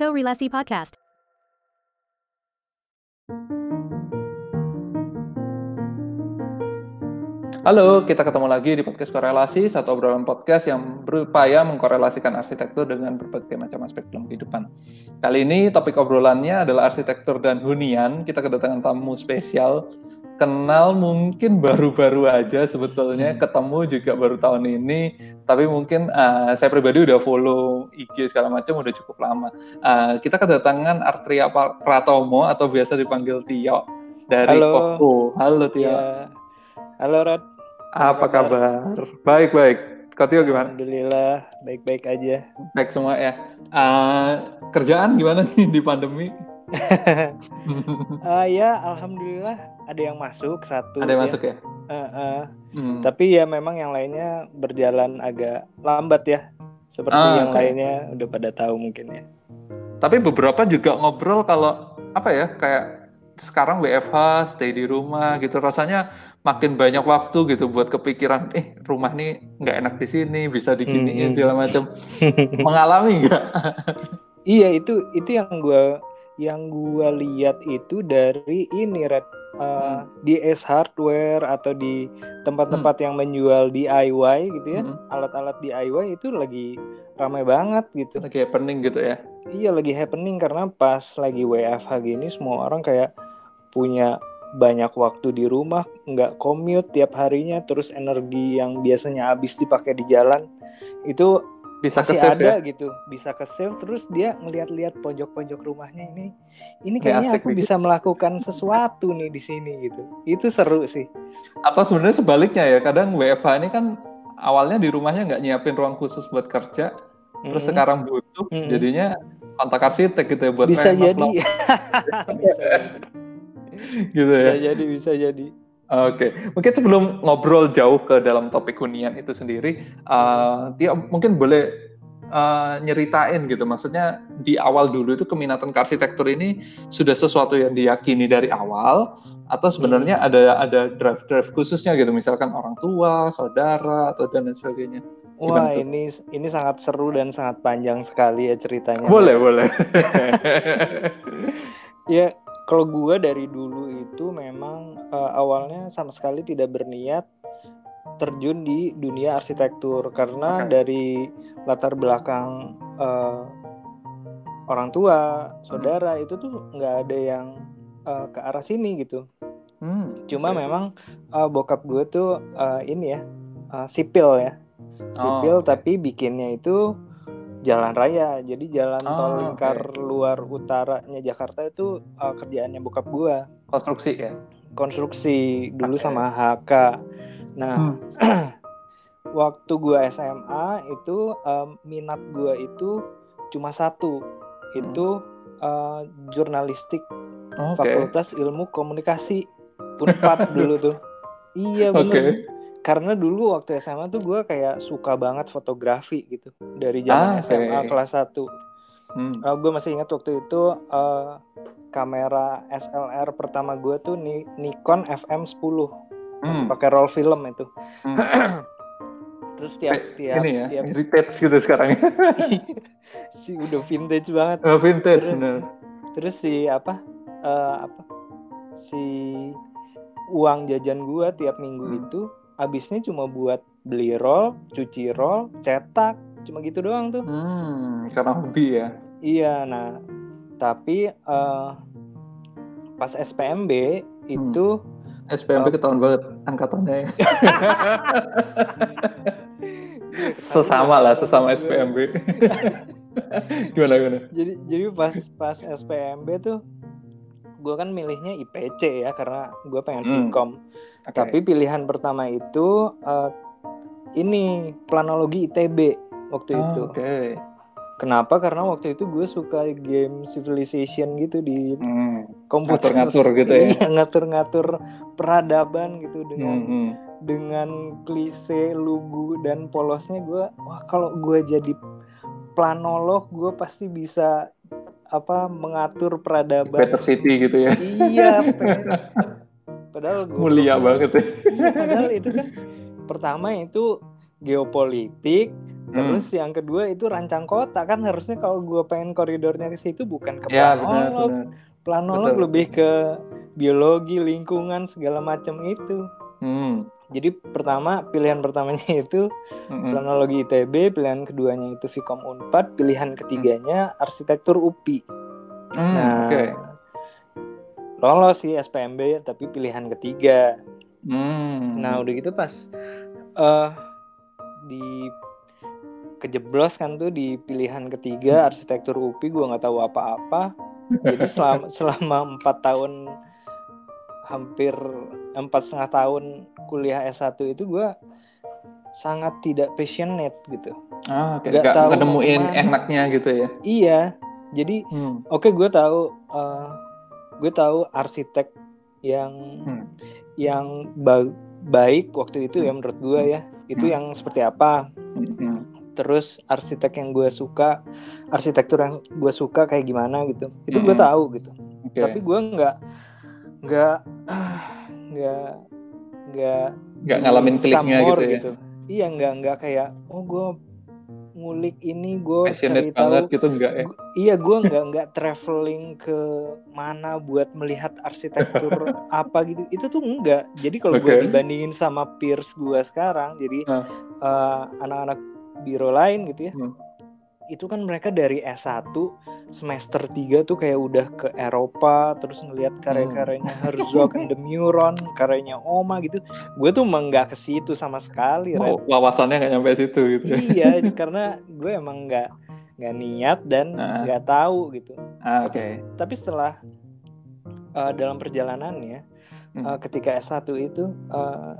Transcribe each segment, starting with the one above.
Korelasi Podcast. Halo, kita ketemu lagi di podcast korelasi, satu obrolan podcast yang berupaya mengkorelasikan arsitektur dengan berbagai macam aspek dalam kehidupan. Kali ini topik obrolannya adalah arsitektur dan hunian. Kita kedatangan tamu spesial, kenal mungkin baru-baru aja sebetulnya, ketemu juga baru tahun ini, tapi mungkin uh, saya pribadi udah follow IG segala macam udah cukup lama. Uh, kita kedatangan Artria Pratomo atau biasa dipanggil Tio dari Halo. Koko. Halo Tio. Ya. Halo Rod. Apa kabar? Baik baik. Kau Tio gimana? Alhamdulillah baik-baik aja. Baik semua ya. Uh, kerjaan gimana nih di pandemi? Uh, ya alhamdulillah ada yang masuk satu. Ada yang masuk ya? Uh, uh. Hmm. Tapi ya memang yang lainnya berjalan agak lambat ya. Seperti Ah, yang oke. lainnya udah pada tahu mungkin ya. Tapi beberapa juga ngobrol kalau apa ya kayak sekarang WFH stay di rumah gitu rasanya makin banyak waktu gitu buat kepikiran eh rumah nih nggak enak di sini bisa diginiin Hmm. segala macam mengalami nggak Iya itu itu yang gua yang gua lihat itu dari ini Red. Uh, di S Hardware atau di tempat-tempat yang menjual DIY gitu ya Hmm. alat-alat DIY itu lagi ramai banget gitu. Lagi happening gitu ya? Iya lagi happening karena pas lagi WFH gini semua orang kayak punya banyak waktu di rumah, nggak commute tiap harinya, terus energi yang biasanya habis dipakai di jalan itu bisa ke masih save ada ya gitu, bisa ke save. Terus dia ngeliat-liat pojok-pojok rumahnya ini, ini Kayak kayaknya asik aku nih. bisa melakukan sesuatu nih di sini gitu. Itu seru sih. atau sebenarnya sebaliknya ya kadang WFH ini kan awalnya di rumahnya nggak nyiapin ruang khusus buat kerja terus Mm-mm. sekarang butuh Mm-mm. jadinya kontak arsitek gitu ya buat bisa jadi, bisa, gitu ya bisa jadi, bisa jadi. Oke, mungkin sebelum ngobrol jauh ke dalam topik hunian itu sendiri, uh, dia mungkin boleh uh, nyeritain gitu, maksudnya di awal dulu itu keminatan ke arsitektur ini sudah sesuatu yang diyakini dari awal, atau sebenarnya ada ada drive drive khususnya gitu, misalkan orang tua, saudara, atau dan lain sebagainya. Gimana Wah ini ini sangat seru dan sangat panjang sekali ya ceritanya. Boleh, boleh. Ya kalau gua dari dulu itu memang eh, awalnya sama sekali tidak berniat terjun di dunia arsitektur karena Oke. dari latar belakang eh, orang tua, saudara itu tuh nggak ada yang eh, ke arah sini gitu. Hmm, Cuma oke. memang eh, bokap gue tuh eh, ini ya eh, sipil ya, sipil Oh, oke. tapi bikinnya itu jalan raya. Jadi jalan Oh, tol lingkar luar utaranya Jakarta itu eh, kerjaannya bokap gue. konstruksi ya. Konstruksi dulu sama HK. Nah, Hmm. waktu gue SMA itu eh, minat gue itu cuma satu, itu eh, jurnalistik Oke. Fakultas Ilmu Komunikasi Unpad dulu tuh. Iya Oke. bener. Karena dulu waktu SMA tuh gue kayak suka banget fotografi gitu dari zaman Ah. SMA kelas 1. Hmm. gue masih ingat waktu itu eh, kamera SLR pertama gue tuh Ni- Nikon FM 10 masih Hmm. pakai roll film itu. Hmm. Terus tiap Eh, tiap ini ya, tiap heritage gitu sekarang. si udah vintage banget. Oh, vintage Terus- bener. Terus si apa eh, apa si uang jajan gua tiap minggu Hmm. itu habisnya cuma buat beli roll, cuci roll, cetak, cuma gitu doang tuh. Hmm, karena hobi ya. Iya, nah tapi eh, pas SPMB itu SPMB Oh. ketahuan banget angkatannya ya. Iya, sesama lah, sesama juga. SPMB. gimana gimana? Jadi jadi pas pas SPMB tuh gua kan milihnya IPC ya karena gua pengen Hmm. Vkom. Oke. Tapi pilihan pertama itu eh, ini planologi ITB waktu Oh, itu. Oke. Kenapa? Karena waktu itu gue suka game Civilization gitu di Hmm, komputer. Ngatur-ngatur gitu ya. Iya, ngatur-ngatur peradaban gitu dengan Hmm, hmm. dengan klise, lugu dan polosnya gue. Wah kalau gue jadi planolog gue pasti bisa apa mengatur peradaban. Better City gitu ya. Iya. Padahal gue Mulia banget ya. Iya, padahal itu kan pertama itu geopolitik, Terus yang kedua itu rancang kota kan harusnya kalau gue pengen koridornya ke situ bukan ke Ya, benar, planolog. benar. Planolog Betul. lebih ke biologi, lingkungan segala macam itu. Hmm. Jadi pertama pilihan pertamanya itu Mm-mm. planologi ITB, pilihan keduanya itu Vkom Unpad, pilihan ketiganya arsitektur UPI. Hmm, Nah, oke. lolos sih SPMB tapi pilihan ketiga. Hmm. Nah udah gitu pas eh di kejeblos kan tuh di pilihan ketiga arsitektur UPI gue nggak tahu apa-apa. Jadi selama selama empat tahun hampir empat setengah tahun kuliah S1 itu gue sangat tidak passionate gitu. Ah, Nggak tahu nemuin enaknya gitu ya. Iya, jadi Hmm. oke gue tahu eh, gue tahu arsitek yang Hmm. yang ba- baik waktu itu ya menurut gue ya itu Hmm. yang seperti apa Hmm. Terus arsitek yang gue suka arsitektur yang gue suka kayak gimana gitu itu gue Mm-mm. tahu gitu Oke. tapi gue nggak nggak nggak nggak nggak ngalamin kliknya gitu ya. iya nggak nggak kayak oh gue ngulik ini gue cari tahu gitu enggak ya? Iya gue nggak nggak traveling ke mana buat melihat arsitektur apa gitu itu tuh enggak jadi kalau gue Oke. dibandingin sama peers gue sekarang jadi eh, anak-anak biro lain gitu ya Hmm. itu kan mereka dari S1 semester 3 tuh kayak udah ke Eropa terus ngelihat karya-karyanya Herzog and the Meuron karyanya Oma gitu gue tuh emang nggak ke situ sama sekali Ren. Wow, wawasannya nggak nyampe situ gitu ya. iya karena gue emang nggak nggak niat dan Ah. nggak tahu gitu Ah, oke. tapi, tapi setelah uh, dalam perjalanannya Hmm. uh, ketika S1 itu uh,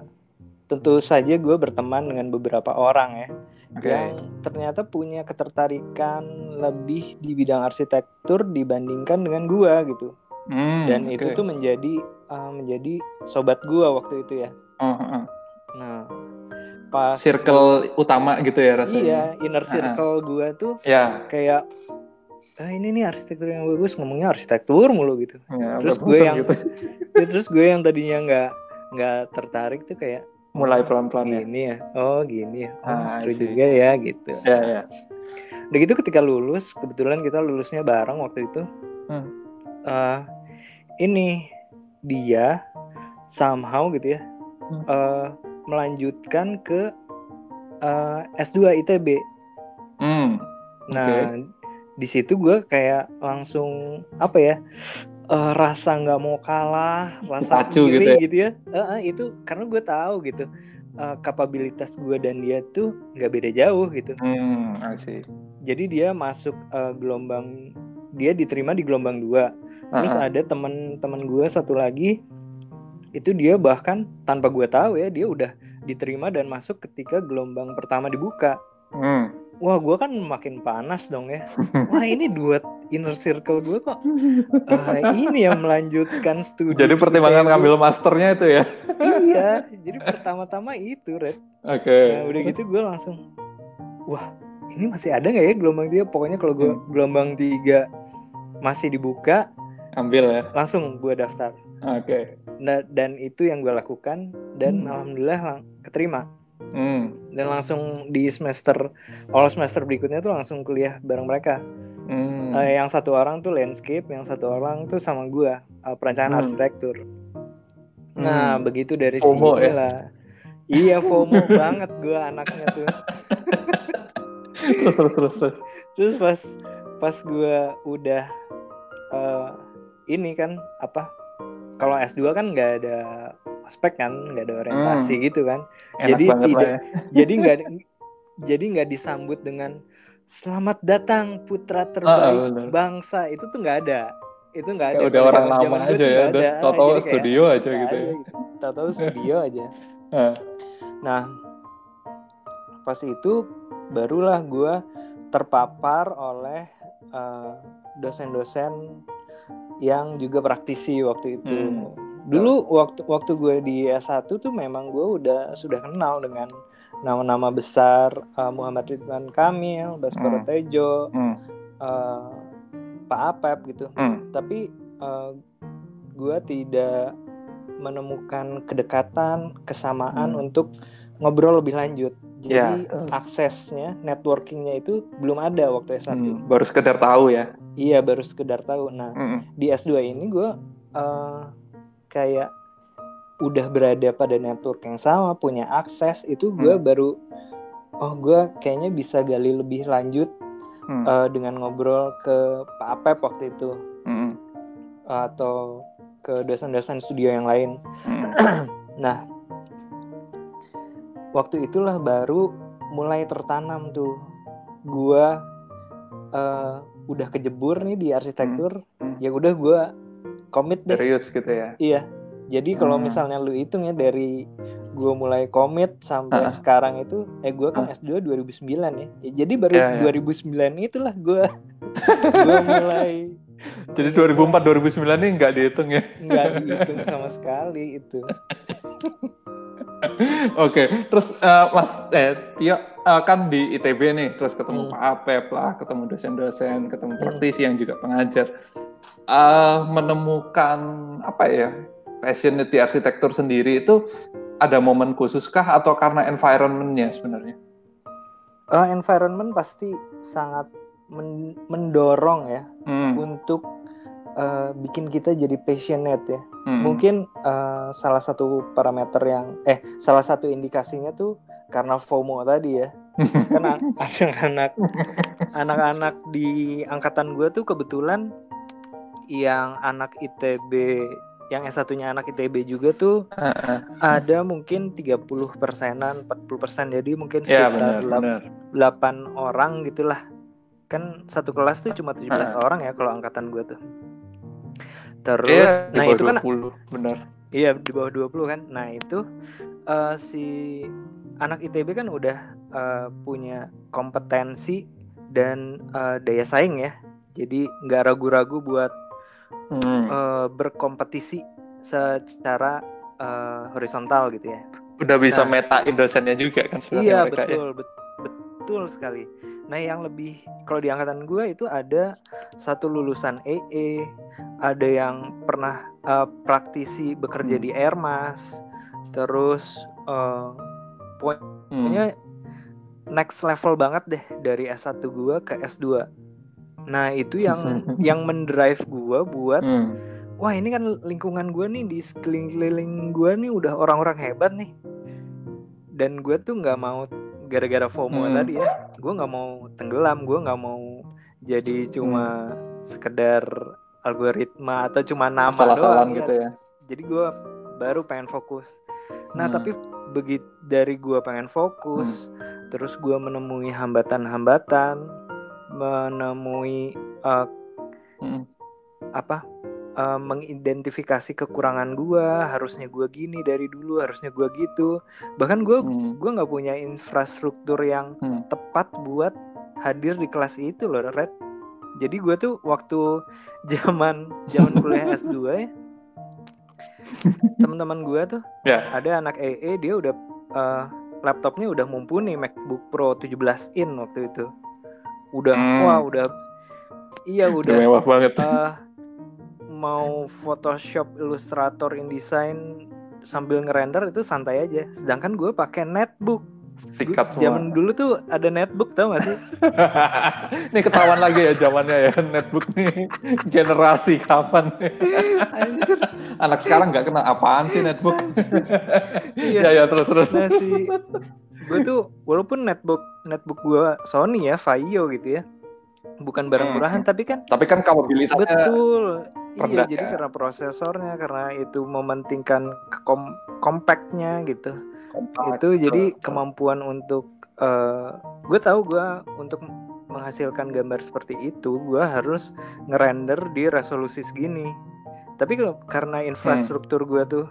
tentu saja gue berteman dengan beberapa orang ya Oke. yang ternyata punya ketertarikan lebih di bidang arsitektur dibandingkan dengan gue gitu Hmm, dan oke. itu tuh menjadi uh, menjadi sobat gue waktu itu ya oh, oh. nah pas circle utama gitu ya rasanya. iya inner circle gue tuh Ya. kayak ah ini nih arsitektur yang bagus ngomongnya arsitektur mulu gitu ya Terus gue yang- gitu. Ya, terus gue yang tadinya nggak nggak tertarik tuh kayak mulai pelan-pelan ya. gini ya oh gini ya oh, Ah, seru juga ya gitu Ya, ya. udah gitu ketika lulus kebetulan kita lulusnya bareng waktu itu Hmm. Eh, ini dia somehow gitu ya Hmm. eh, melanjutkan ke eh, S2 ITB Hmm. Nah, di situ gue kayak langsung apa ya? Eh, rasa nggak mau kalah, rasa Pacu gitu iri ya? gitu ya. Eh, eh, itu karena gue tahu gitu eh, kapabilitas gue dan dia tuh nggak beda jauh gitu. Hmm, see. Jadi dia masuk eh, gelombang dia diterima di gelombang dua. Terus Ah, ah. ada teman-teman gue satu lagi itu dia bahkan tanpa gue tahu ya dia udah diterima dan masuk ketika gelombang pertama dibuka. Hmm. Wah, gue kan makin panas dong ya. Wah, ini dua inner circle gue kok. ah, ini yang melanjutkan studi. Jadi pertimbangan ngambil masternya itu ya. Iya, jadi pertama-tama itu, Red. Oke. Nah, udah gitu gue langsung, wah, ini masih ada nggak ya gelombang tiga? Pokoknya kalau gue Hmm. gelombang tiga masih dibuka, Ambil ya. langsung gue daftar. Oke. Nah, dan itu yang gue lakukan dan Hmm. alhamdulillah lang- keterima. Hmm. Dan langsung di semester, awal semester berikutnya tuh langsung kuliah bareng mereka. Hmm. Eh, yang satu orang tuh landscape, yang satu orang tuh sama gua eh, perencanaan Hmm. arsitektur. Nah, Hmm. begitu dari FOMO sini ya? lah. Iya FOMO banget gua anaknya tuh. terus terus terus terus. Terus pas pas gua udah eh, ini kan apa? Kalau S2 kan nggak ada aspek kan, nggak ada orientasi gitu kan. Enak Jadi tidak- lah ya. Jadi nggak jadi nggak disambut dengan selamat datang putra Ah, terbaik benar. bangsa itu tuh nggak ada itu nggak ada udah orang lama aja ya, udah kayak studio aja gitu ya. tahu-tahu studio aja Ah. nah pas itu barulah gue terpapar oleh eh, dosen-dosen yang juga praktisi waktu itu Hmm. Dulu waktu waktu gue di S1 tuh memang gue udah sudah kenal dengan nama-nama besar eh, Muhammad Ridwan Kamil, Baskoro Hmm. Tejo, Hmm. eh, Pak Apep gitu. Hmm. Tapi eh, gue tidak menemukan kedekatan, kesamaan Hmm. untuk ngobrol lebih lanjut. Jadi yeah. aksesnya, networkingnya itu belum ada waktu S1. Hmm, baru sekedar tahu ya? Iya, baru sekedar tahu. Nah, hmm. di S2 ini gue uh, kayak udah berada pada network yang sama, punya akses, itu gue hmm. baru, oh gue kayaknya bisa gali lebih lanjut hmm. uh, dengan ngobrol ke Pak Apep waktu itu. Hmm. Atau ke dosen-dosen studio yang lain. Hmm. nah, waktu itulah baru mulai tertanam tuh gua uh, udah kejebur nih di arsitektur hmm. Hmm. ya udah gua komit deh serius gitu ya iya jadi kalau hmm. misalnya lu hitung ya dari gua mulai komit sampai uh. sekarang itu eh gua kan uh. S2 2009 ya. ya jadi baru yeah, yeah. 2009 itulah gua gua mulai jadi 2004 2009 ini nggak dihitung ya? Nggak dihitung sama sekali itu. Oke, okay. terus uh, Mas eh Tio uh, kan di ITB nih, terus ketemu hmm. Pak Apep lah, ketemu dosen-dosen, ketemu hmm. praktisi yang juga pengajar. Uh, menemukan apa ya passion di arsitektur sendiri itu ada momen khususkah atau karena environmentnya sebenarnya? Uh, environment pasti sangat men mendorong ya hmm. untuk uh, bikin kita jadi passionate ya. Hmm. Mungkin uh, salah satu parameter yang eh salah satu indikasinya tuh karena FOMO tadi ya. Karena anak-anak anak-anak di angkatan gue tuh kebetulan yang anak ITB yang S1-nya anak ITB juga tuh uh, uh. ada mungkin 30 persenan, 40 persen jadi mungkin ya, sekitar ya, 8 orang gitulah kan satu kelas tuh cuma 17 uh. orang ya kalau angkatan gue tuh terus yeah, nah itu 20, kan benar. Iya di bawah 20 kan. Nah itu uh, si anak ITB kan udah uh, punya kompetensi dan uh, daya saing ya. Jadi nggak ragu-ragu buat hmm. uh, berkompetisi secara uh, horizontal gitu ya. Udah bisa nah, meta dosennya juga kan iya mereka, betul ya? betul sekali Nah yang lebih kalau di angkatan gue itu ada satu lulusan EE, ada yang pernah uh, praktisi bekerja di Airmas, terus uh, pokoknya hmm. next level banget deh dari S1 gue ke S2. Nah itu yang yang mendrive gue buat hmm. wah ini kan lingkungan gue nih di sekeliling gue nih udah orang-orang hebat nih dan gue tuh nggak mau gara-gara FOMO hmm. tadi ya gue nggak mau tenggelam gue nggak mau jadi cuma hmm. sekedar algoritma atau cuma nama doang gitu ya jadi gue baru pengen fokus nah hmm. tapi begitu dari gue pengen fokus hmm. terus gue menemui hambatan-hambatan menemui uh, hmm. apa uh, mengidentifikasi kekurangan gue harusnya gue gini dari dulu harusnya gue gitu bahkan gue hmm. gue nggak punya infrastruktur yang hmm. tepat buat hadir di kelas itu loh Red jadi gue tuh waktu zaman zaman kuliah S2 ya teman-teman gue tuh yeah. ada anak EE dia udah uh, laptopnya udah mumpuni MacBook Pro 17 in waktu itu udah hmm. wah udah iya udah mewah banget uh, mau Photoshop, Illustrator, InDesign sambil ngerender itu santai aja. Sedangkan gue pakai netbook. Sikat semua. Zaman dulu tuh ada netbook tau gak sih? ini ketahuan lagi ya zamannya ya netbook nih generasi kapan? Anak sekarang nggak kenal apaan sih netbook? iya. ya ya terus terus. Nah si gue tuh walaupun netbook netbook gue Sony ya Vaio gitu ya bukan barang murahan hmm. tapi kan tapi kan kapabilitasnya betul. Iya jadi ya. karena prosesornya karena itu mementingkan kom compactnya gitu. Compact, itu betul, jadi kemampuan untuk uh, eh, gue tahu gue untuk menghasilkan gambar seperti itu gue harus ngerender di resolusi segini. Tapi kalau karena infrastruktur gue tuh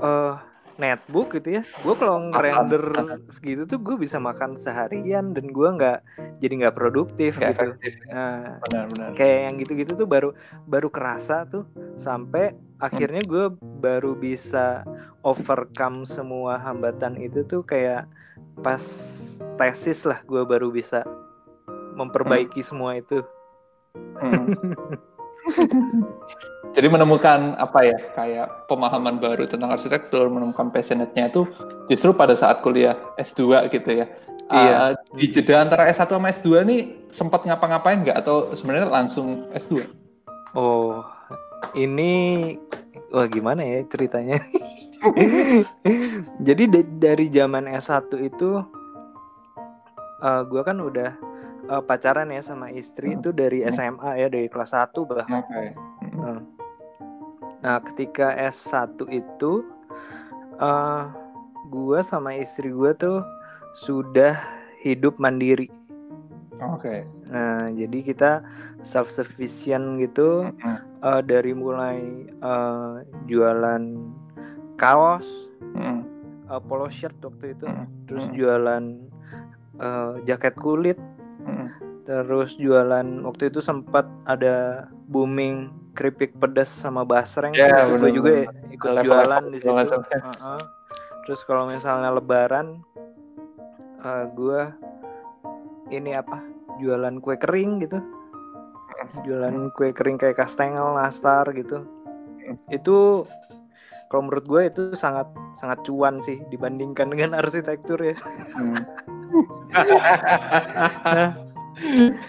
uh, netbook gitu ya gue kalau ngerender segitu tuh gue bisa makan seharian dan gue nggak jadi nggak produktif gak gitu efektif. nah benar, benar. kayak yang gitu-gitu tuh baru baru kerasa tuh sampai akhirnya gue baru bisa overcome semua hambatan itu tuh kayak pas tesis lah gue baru bisa memperbaiki hmm. semua itu hmm. Jadi menemukan apa ya kayak pemahaman baru tentang arsitektur, menemukan passionate-nya itu justru pada saat kuliah S2 gitu ya. Iya. Uh, di jeda antara S1 sama S2 nih sempat ngapa-ngapain nggak atau sebenarnya langsung S2? Oh, ini wah gimana ya ceritanya? Jadi da- dari zaman S1 itu uh, gua kan udah uh, pacaran ya sama istri Hmm. itu dari Hmm. SMA ya dari kelas 1 bahkan. Oke. Nah, Nah, ketika S1 itu uh, gua sama istri gua tuh sudah hidup mandiri. Oke. Nah, jadi kita self sufficient gitu uh, dari mulai uh, jualan kaos, uh, polo shirt waktu itu, Mm-mm. terus jualan uh, jaket kulit, Terus jualan waktu itu sempat ada booming keripik pedas sama basreng Ya, itu gue juga ikut Level-level jualan di situ. Terus kalau misalnya lebaran uh, gue ini apa? Jualan kue kering gitu. Jualan kue kering kayak kastengel, nastar gitu. Itu kalau menurut gue itu sangat sangat cuan sih dibandingkan dengan arsitektur ya. Hmm.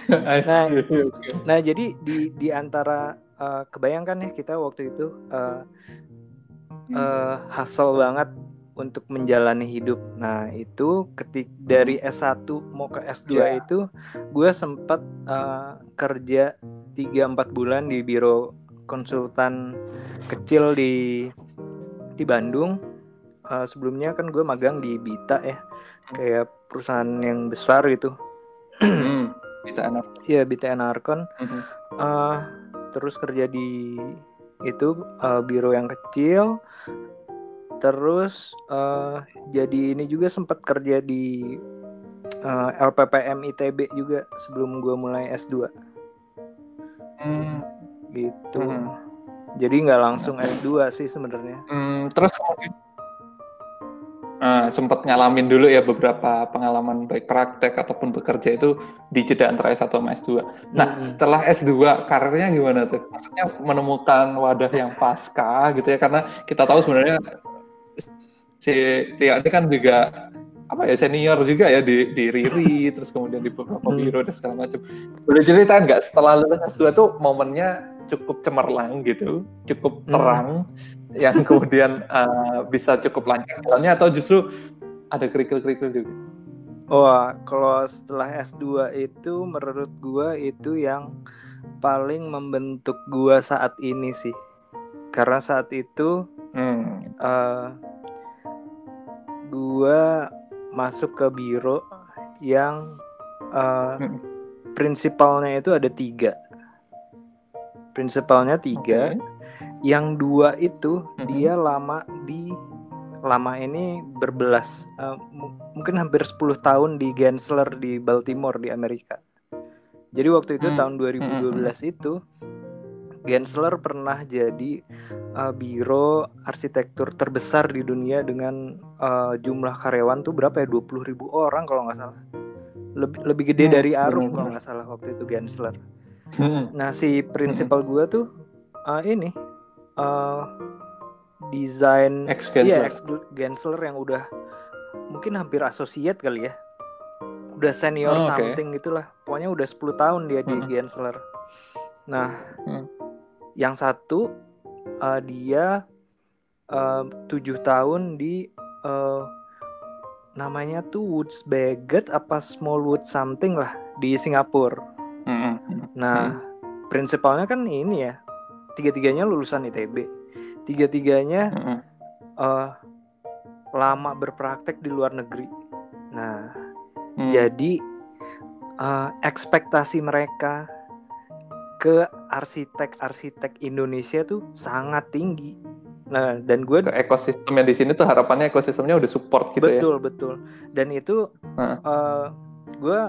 Nah, Nah. Nah, jadi di di antara uh, kebayangkan ya kita waktu itu uh, uh, hustle banget untuk menjalani hidup. Nah, itu ketik dari S1 mau ke S2 Ya. itu gue sempat uh, kerja 3-4 bulan di biro konsultan kecil di di Bandung. Uh, sebelumnya kan gue magang di Bita ya, kayak perusahaan yang besar gitu. Hmm. Enak. Iya, Bita Enarkon. Mhm. Eh, terus kerja di itu eh, biro yang kecil terus eh, jadi ini juga sempat kerja di eh, LPPM ITB juga sebelum gue mulai S2 Hmm. gitu Mhm. jadi nggak langsung S2 sih sebenarnya Hmm, terus kemudian eh, sempat ngalamin dulu ya beberapa pengalaman baik praktek ataupun bekerja itu di jeda antara S1 sama S2. Nah, Mm-mm. setelah S2 karirnya gimana tuh? Maksudnya menemukan wadah yang pasca gitu ya karena kita tahu sebenarnya si Tia ini kan juga apa ya senior juga ya di di Riri terus kemudian di beberapa Hmm. biro dan segala macam. Boleh ceritain nggak setelah lulus S2 tuh momennya cukup cemerlang gitu, cukup Hmm. terang yang kemudian uh, bisa cukup lancar jalannya atau justru ada kerikil-kerikil juga? Wah, kalau setelah S2 itu menurut gua itu yang paling membentuk gua saat ini sih. Karena saat itu Hmm. eh gua masuk ke biro yang eh, Hmm. prinsipalnya itu ada tiga. Prinsipalnya tiga, Oke. yang dua itu Mhm. dia lama di lama ini berbelas mu- mungkin hampir 10 tahun di Gensler di Baltimore di Amerika. Jadi waktu itu Hmm. tahun 2012 itu Gensler pernah jadi eh, biro arsitektur terbesar di dunia dengan eh, jumlah karyawan tuh berapa ya 20 ribu orang kalau nggak salah. Lebih lebih gede Hmm, dari Arum benar-benar. kalau nggak salah waktu itu Gensler. Hmm. Nah si prinsipal gua tuh uh, ini uh, desain Ex iya Gensler. ex Gensler yang udah mungkin hampir associate kali ya. Udah senior Oh, oke. something gitulah. Pokoknya udah 10 tahun dia di Mhm. Gensler. Nah, Hmm. yang satu uh, dia uh, tujuh tahun di uh, namanya tuh Woods Bagot apa Smallwood something lah di Singapura. Hmm. Nah, prinsipalnya kan ini ya, tiga-tiganya lulusan ITB, tiga-tiganya Hmm. eh, lama berpraktek di luar negeri. Nah, Hmm. jadi eh, ekspektasi mereka ke arsitek-arsitek Indonesia tuh sangat tinggi. Nah, dan gue ke ekosistem yang di sini tuh harapannya ekosistemnya udah support gitu ya. betul betul, dan itu Heeh. eh, gue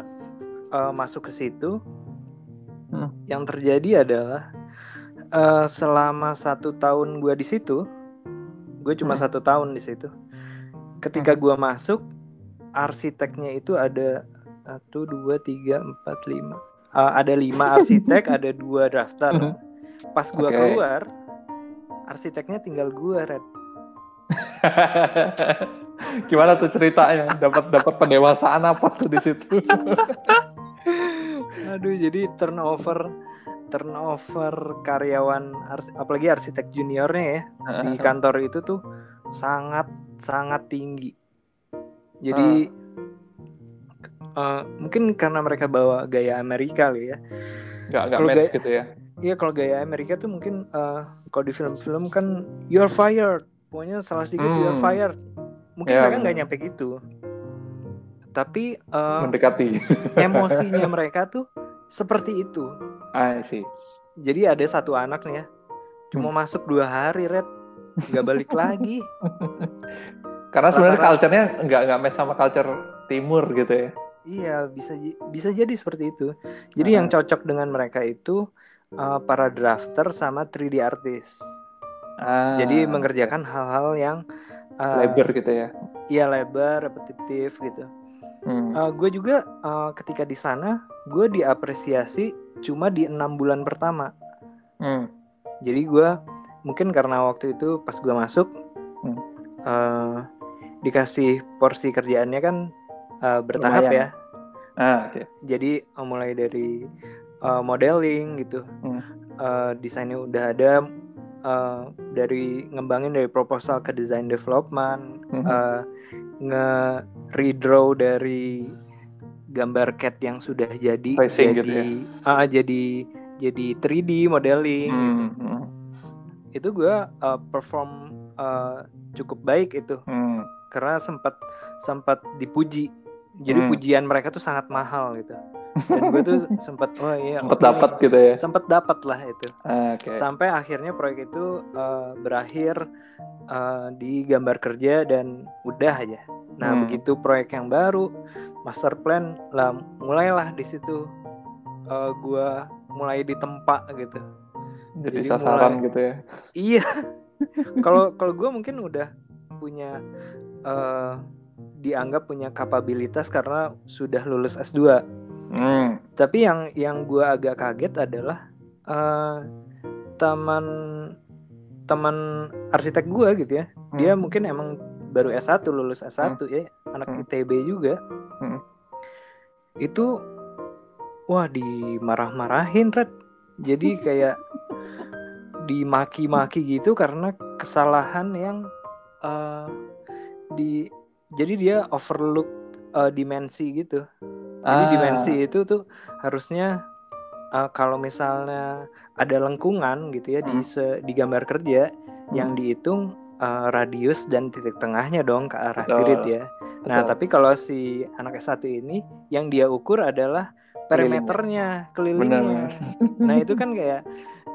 eh, masuk ke situ. Hmm. Yang terjadi adalah eh, selama satu tahun gue di situ, gue cuma Hmm. satu tahun di situ. Ketika gue masuk, arsiteknya itu ada satu, dua, tiga, empat, lima. Eh, ada lima arsitek, ada dua daftar. Mhm. pas gua Oke. keluar arsiteknya tinggal gua red Gimana tuh ceritanya? Dapat dapat pendewasaan apa tuh di situ? aduh jadi turnover turnover karyawan apalagi arsitek juniornya ya di kantor itu tuh sangat sangat tinggi jadi eh, mungkin karena mereka bawa gaya Amerika kali ya nggak Kalau match gaya- gitu ya? Iya kalau gaya Amerika tuh mungkin eh, kalau di film-film kan you're fired, pokoknya salah sedikit you're Hmm. fired. Mungkin Ya, mereka nggak nyampe gitu. Tapi eh, Mendekati. emosinya mereka tuh seperti itu. I see. Jadi ada satu anak nih ya, cuma Hmm. masuk dua hari red, nggak balik lagi. Karena sebenarnya culture-nya nggak nggak match sama culture timur gitu ya. Iya bisa bisa jadi seperti itu. Jadi Ah. yang cocok dengan mereka itu eh, para drafter sama 3D artist. Ah, Jadi mengerjakan hal-hal yang eh, labor gitu ya. Iya lebar, repetitif gitu. Hmm. gue juga uh, ketika di sana gue diapresiasi cuma di enam bulan pertama. Hmm. Jadi gue mungkin karena waktu itu pas gue masuk Hmm. uh, dikasih porsi kerjaannya kan uh, bertahap Lumayan. ya. Ah, oke. Jadi uh, mulai dari uh, modeling gitu, Hmm. uh, desainnya udah ada. uh, dari ngembangin dari proposal ke design development, Mhm. uh, nge redraw dari gambar cat yang sudah jadi Tracing jadi gitu ya? ah, jadi jadi 3D modeling gitu. Hmm. Hmm. itu gue uh, perform uh, cukup baik itu Hmm. karena sempat sempat dipuji jadi Hmm. pujian mereka tuh sangat mahal gitu dan gue tuh sempat oh iya Sempet oke dapat gitu ya. sempet dapat lah itu Ah, Oke. sampai akhirnya proyek itu uh, berakhir uh, di gambar kerja dan udah aja. Nah Hmm. begitu proyek yang baru master plan lah mulailah di situ uh, gua mulai ditempa gitu. Jadi, jadi sasaran mulai- gitu ya. Iya. Kalau kalau gua mungkin udah punya uh, dianggap punya kapabilitas karena sudah lulus S2. Hmm. Tapi yang yang gue agak kaget adalah eh, teman teman arsitek gue gitu ya. Dia Hmm. mungkin emang baru S1 lulus S1 ya, anak Hmm. ITB juga. Hmm. Itu wah dimarah-marahin, Red. Jadi kayak dimaki-maki gitu karena kesalahan yang eh, di jadi dia overlook eh, dimensi gitu. Jadi Ah. dimensi itu tuh harusnya uh, kalau misalnya ada lengkungan gitu ya di Hmm. se- di gambar kerja yang Hmm. dihitung uh, radius dan titik tengahnya dong ke arah Betul, grid ya. Nah, betul. tapi kalau si anak S1 ini yang dia ukur adalah perimeternya, kelilingnya. Nah, itu kan kayak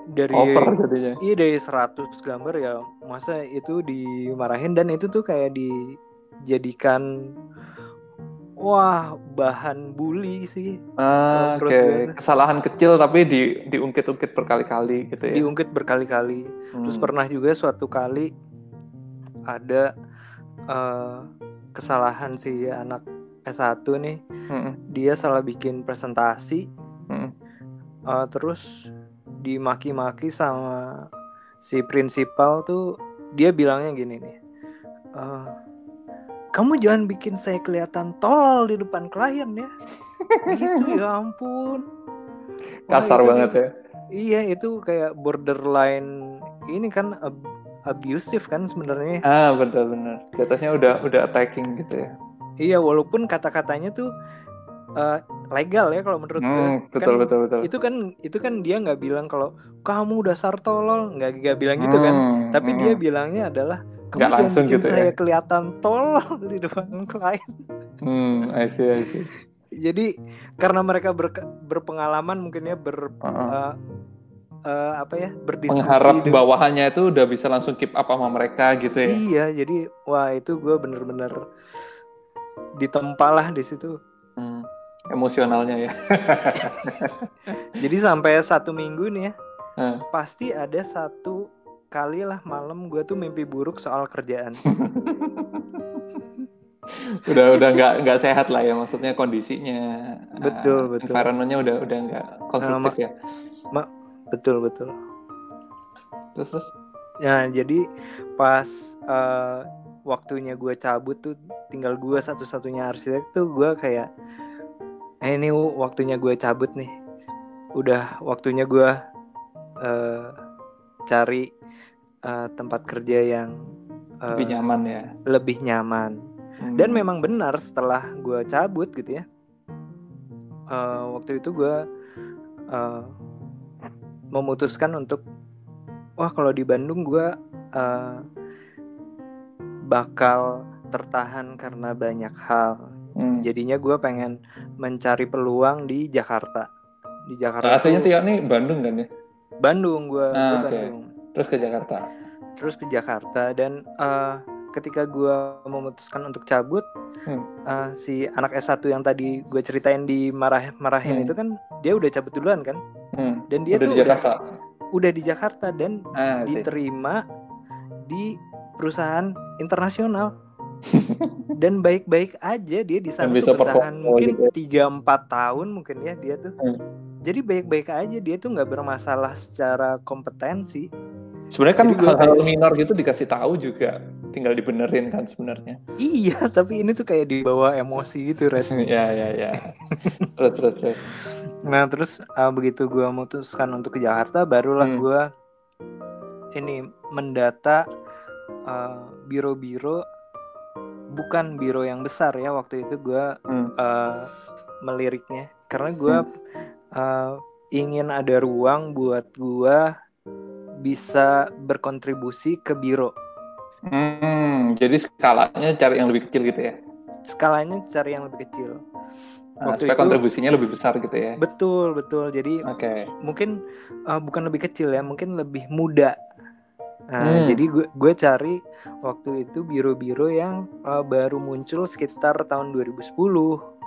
dari Over jadinya. Iya dari 100 gambar ya masa itu dimarahin dan itu tuh kayak dijadikan wah bahan bully sih Ah, Oke, tuh. kesalahan kecil tapi di diungkit-ungkit berkali-kali gitu ya. diungkit berkali-kali terus Hmm. pernah juga suatu kali ada eh, kesalahan si anak S1 nih Hmm. dia salah bikin presentasi Hmm. eh, terus dimaki-maki sama si prinsipal tuh dia bilangnya gini nih "Eh, kamu jangan bikin saya kelihatan tolol di depan klien ya gitu ya ampun Wah, Kasar itu banget ya. iya itu kayak borderline ini kan ab- abusive kan sebenarnya Ah, benar-benar. Jatuhnya udah udah attacking gitu ya. iya walaupun kata-katanya tuh eh, legal ya kalau menurut gue Hmm, betul Kan betul betul. itu kan itu kan dia nggak bilang kalau kamu dasar tolol nggak nggak bilang gitu kan Hmm, tapi hmm. dia bilangnya adalah kamu jangan langsung gitu ya. saya kelihatan tolol di depan klien Hmm, I see, I see. jadi karena mereka berke- berpengalaman mungkin ya ber Heeh. eh, eh, apa ya berdiskusi Mengharap dengan- bawahannya itu udah bisa langsung keep up sama mereka gitu ya. iya jadi wah itu gue bener-bener ditempalah di situ Hmm, Emosionalnya ya. jadi sampai satu minggu nih ya Hmm. pasti ada satu kali lah malam gue tuh mimpi buruk soal kerjaan udah udah nggak nggak sehat lah ya maksudnya kondisinya. Betul, ah, betul. Environmentnya udah udah nggak konstruktif ya. Betul betul terus terus Nah, jadi pas uh, waktunya gue cabut tuh tinggal gue satu-satunya arsitek tuh gue kayak eh ini waktunya gue cabut nih. Udah waktunya gue uh, cari uh, tempat kerja yang uh, lebih nyaman ya. Lebih nyaman. Hmm. Dan memang benar setelah gue cabut gitu ya. Uh, waktu itu gue uh, memutuskan untuk wah kalau di Bandung gue uh, bakal tertahan karena banyak hal. Hmm. Jadinya gue pengen mencari peluang di Jakarta. Di Jakarta. Nah, aslinya Tio nih Bandung kan ya? Bandung gue. Ah, okay. Bandung. Terus ke Jakarta. Terus ke Jakarta dan uh, ketika gue memutuskan untuk cabut, hmm. uh, si anak S1 yang tadi gue ceritain di marah marahin hmm. itu kan dia udah cabut duluan kan? Hmm. Dan dia udah tuh di Jakarta. Udah, udah di Jakarta dan ah, diterima di perusahaan internasional dan baik-baik aja dia di sana bisa bertahan mungkin gitu ya. tiga gitu. empat tahun mungkin ya dia tuh hmm. jadi baik-baik aja dia tuh nggak bermasalah secara kompetensi sebenarnya kan hal-hal kayak... minor gitu dikasih tahu juga tinggal dibenerin kan sebenarnya iya tapi ini tuh kayak dibawa emosi gitu Red ya ya ya terus terus terus nah terus uh, begitu gue memutuskan untuk ke Jakarta barulah hmm. gue ini mendata biro-biro uh, bukan biro yang besar ya waktu itu gue hmm. uh, meliriknya karena gue hmm. uh, ingin ada ruang buat gue bisa berkontribusi ke biro. Hmm, jadi skalanya cari yang lebih kecil gitu ya? Skalanya cari yang lebih kecil. Nah, supaya itu, kontribusinya lebih besar gitu ya? Betul betul. Jadi okay. mungkin uh, bukan lebih kecil ya, mungkin lebih muda Nah, hmm. jadi gue gue cari waktu itu biro-biro yang uh, baru muncul sekitar tahun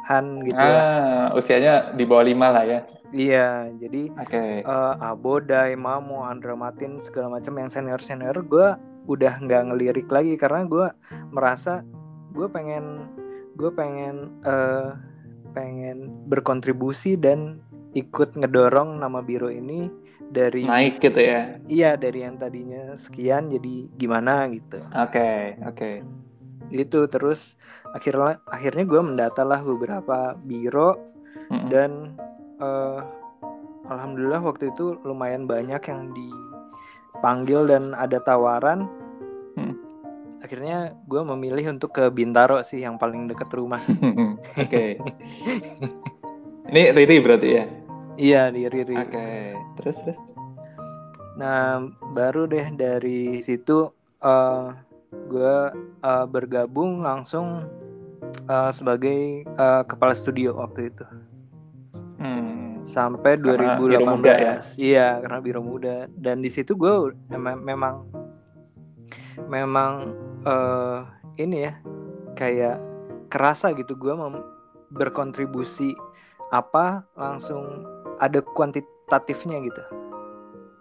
2010-an gitu ah, usianya di bawah lima lah ya. Iya, jadi okay. uh, eh, Abodai, Mamo, Andra Matin segala macam yang senior-senior gue udah nggak ngelirik lagi karena gue merasa gue pengen gue pengen uh, pengen berkontribusi dan ikut ngedorong nama biro ini dari naik gitu ya iya dari yang tadinya sekian jadi gimana gitu oke okay, oke okay. Itu terus akhirnya akhirnya gue mendata lah beberapa biro mm-hmm. dan uh, alhamdulillah waktu itu lumayan banyak yang dipanggil dan ada tawaran mm. akhirnya gue memilih untuk ke Bintaro sih yang paling dekat rumah oke ini Riri berarti ya Iya di Riri. Oke, okay. terus terus. Nah baru deh dari situ uh, gue uh, bergabung langsung uh, sebagai uh, kepala studio waktu itu. Hmm. Sampai karena 2018. Muda ya? Iya karena biro muda dan di situ gue mem memang memang uh, ini ya kayak kerasa gitu gue berkontribusi apa langsung ada kuantitatifnya gitu.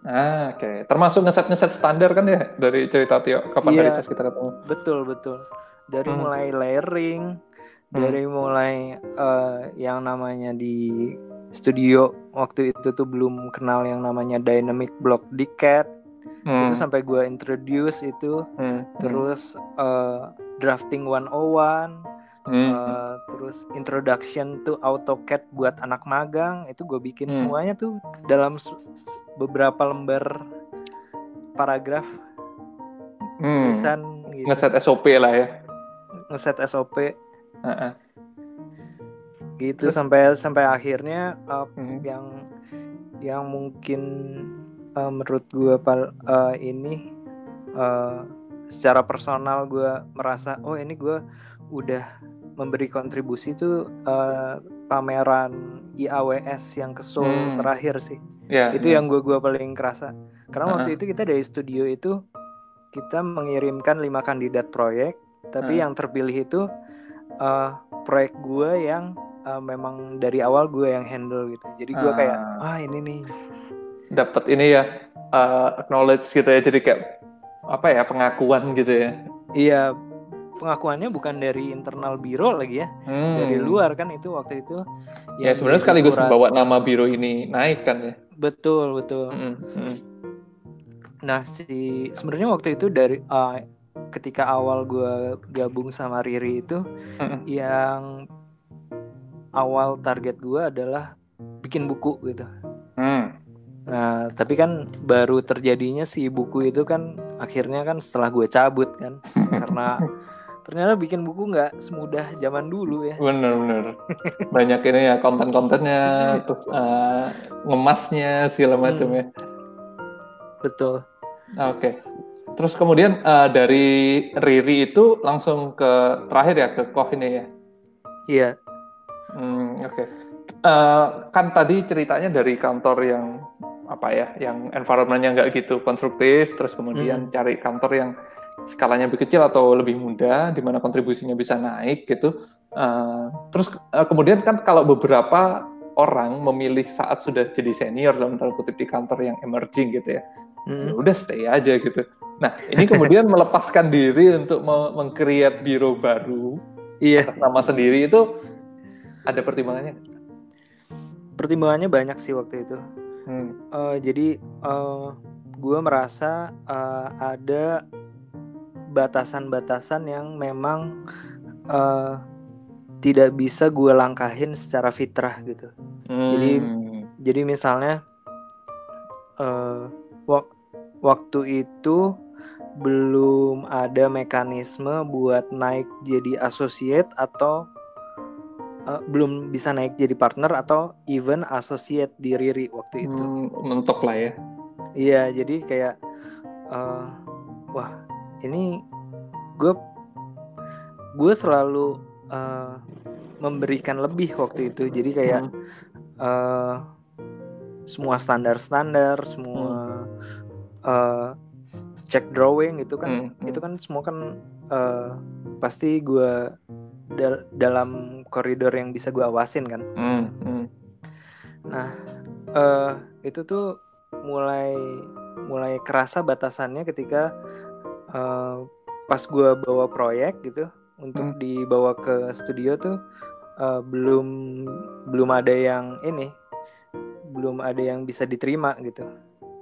Ah, oke. Okay. Termasuk ngeset-ngeset standar kan ya dari cerita Tio kapan iya, hari tes kita ketemu. Betul, betul. Dari hmm. mulai layering, hmm. dari mulai uh, yang namanya di studio waktu itu tuh belum kenal yang namanya dynamic block decad. Hmm. Itu sampai gue introduce itu. Hmm. Terus uh, drafting 101 hmm. uh, terus introduction to AutoCAD buat anak magang itu gue bikin hmm. semuanya tuh dalam beberapa lembar paragraf hmm. tulisan gitu. ngeset SOP lah ya ngeset SOP uh -uh. gitu terus? sampai sampai akhirnya uh, hmm. yang yang mungkin uh, menurut gue uh, ini uh, secara personal gue merasa oh ini gue udah memberi kontribusi itu uh, pameran IAWS yang ke Seoul hmm. terakhir sih. Yeah, itu yeah. yang gue gua paling kerasa. Karena uh -huh. waktu itu kita dari studio itu kita mengirimkan lima kandidat proyek, tapi uh. yang terpilih itu uh, proyek gue yang uh, memang dari awal gue yang handle gitu. Jadi gue uh. kayak ah ini nih dapat ini ya uh, acknowledge gitu ya. Jadi kayak apa ya pengakuan gitu ya. Iya pengakuannya bukan dari internal biro lagi ya, hmm. dari luar kan itu waktu itu. Ya, ya sebenarnya sekaligus membawa nama biro ini naik kan ya. Betul betul. Hmm. Hmm. Nah, si sebenarnya waktu itu dari uh, ketika awal gue gabung sama Riri itu Mm-mm. yang awal target gue adalah bikin buku gitu. Hmm. Nah, tapi kan baru terjadinya si buku itu kan akhirnya kan setelah gue cabut kan karena ternyata bikin buku nggak semudah zaman dulu ya. Bener bener. Banyak ini ya konten-kontennya, terus eh, ngemasnya segala macam Hmm. ya. Betul. Oke. Terus kemudian eh, dari Riri itu langsung ke terakhir ya ke Koh ini ya. Iya. Hmm, Oke. Eh, kan tadi ceritanya dari kantor yang apa ya, yang environment-nya nggak gitu konstruktif, terus kemudian cari kantor yang skalanya lebih kecil atau lebih mudah, di mana kontribusinya bisa naik gitu. Eh, terus eh, kemudian kan kalau beberapa orang memilih saat sudah jadi senior dalam tanda kutip di kantor yang emerging gitu ya, Mm. ya udah stay aja gitu. Nah ini kemudian melepaskan diri untuk me- meng-create biro baru Iya. atas nama sendiri itu ada pertimbangannya? Pertimbangannya banyak sih waktu itu. Hmm. Eh, jadi gue merasa eh, ada batasan-batasan yang memang eh, tidak bisa gue langkahin secara fitrah gitu. Jadi- Hmm. Jadi misalnya eh, wak- waktu itu belum ada mekanisme buat naik jadi associate atau eh, belum bisa naik jadi partner atau even associate di Riri waktu itu. Hmm, mentok lah ya. Iya, jadi kayak eh, wah ini gue gue selalu eh, memberikan lebih waktu itu. Jadi kayak Hmm. eh, semua standar-standar, semua eh, check drawing itu kan Hmm, hmm. itu kan semua kan eh, pasti gue dal- dalam koridor yang bisa gue awasin kan. Hmm, hmm. eh itu tuh mulai mulai kerasa batasannya ketika eh, pas gua bawa proyek gitu untuk Hmm. dibawa ke studio tuh eh, belum belum ada yang ini belum ada yang bisa diterima gitu.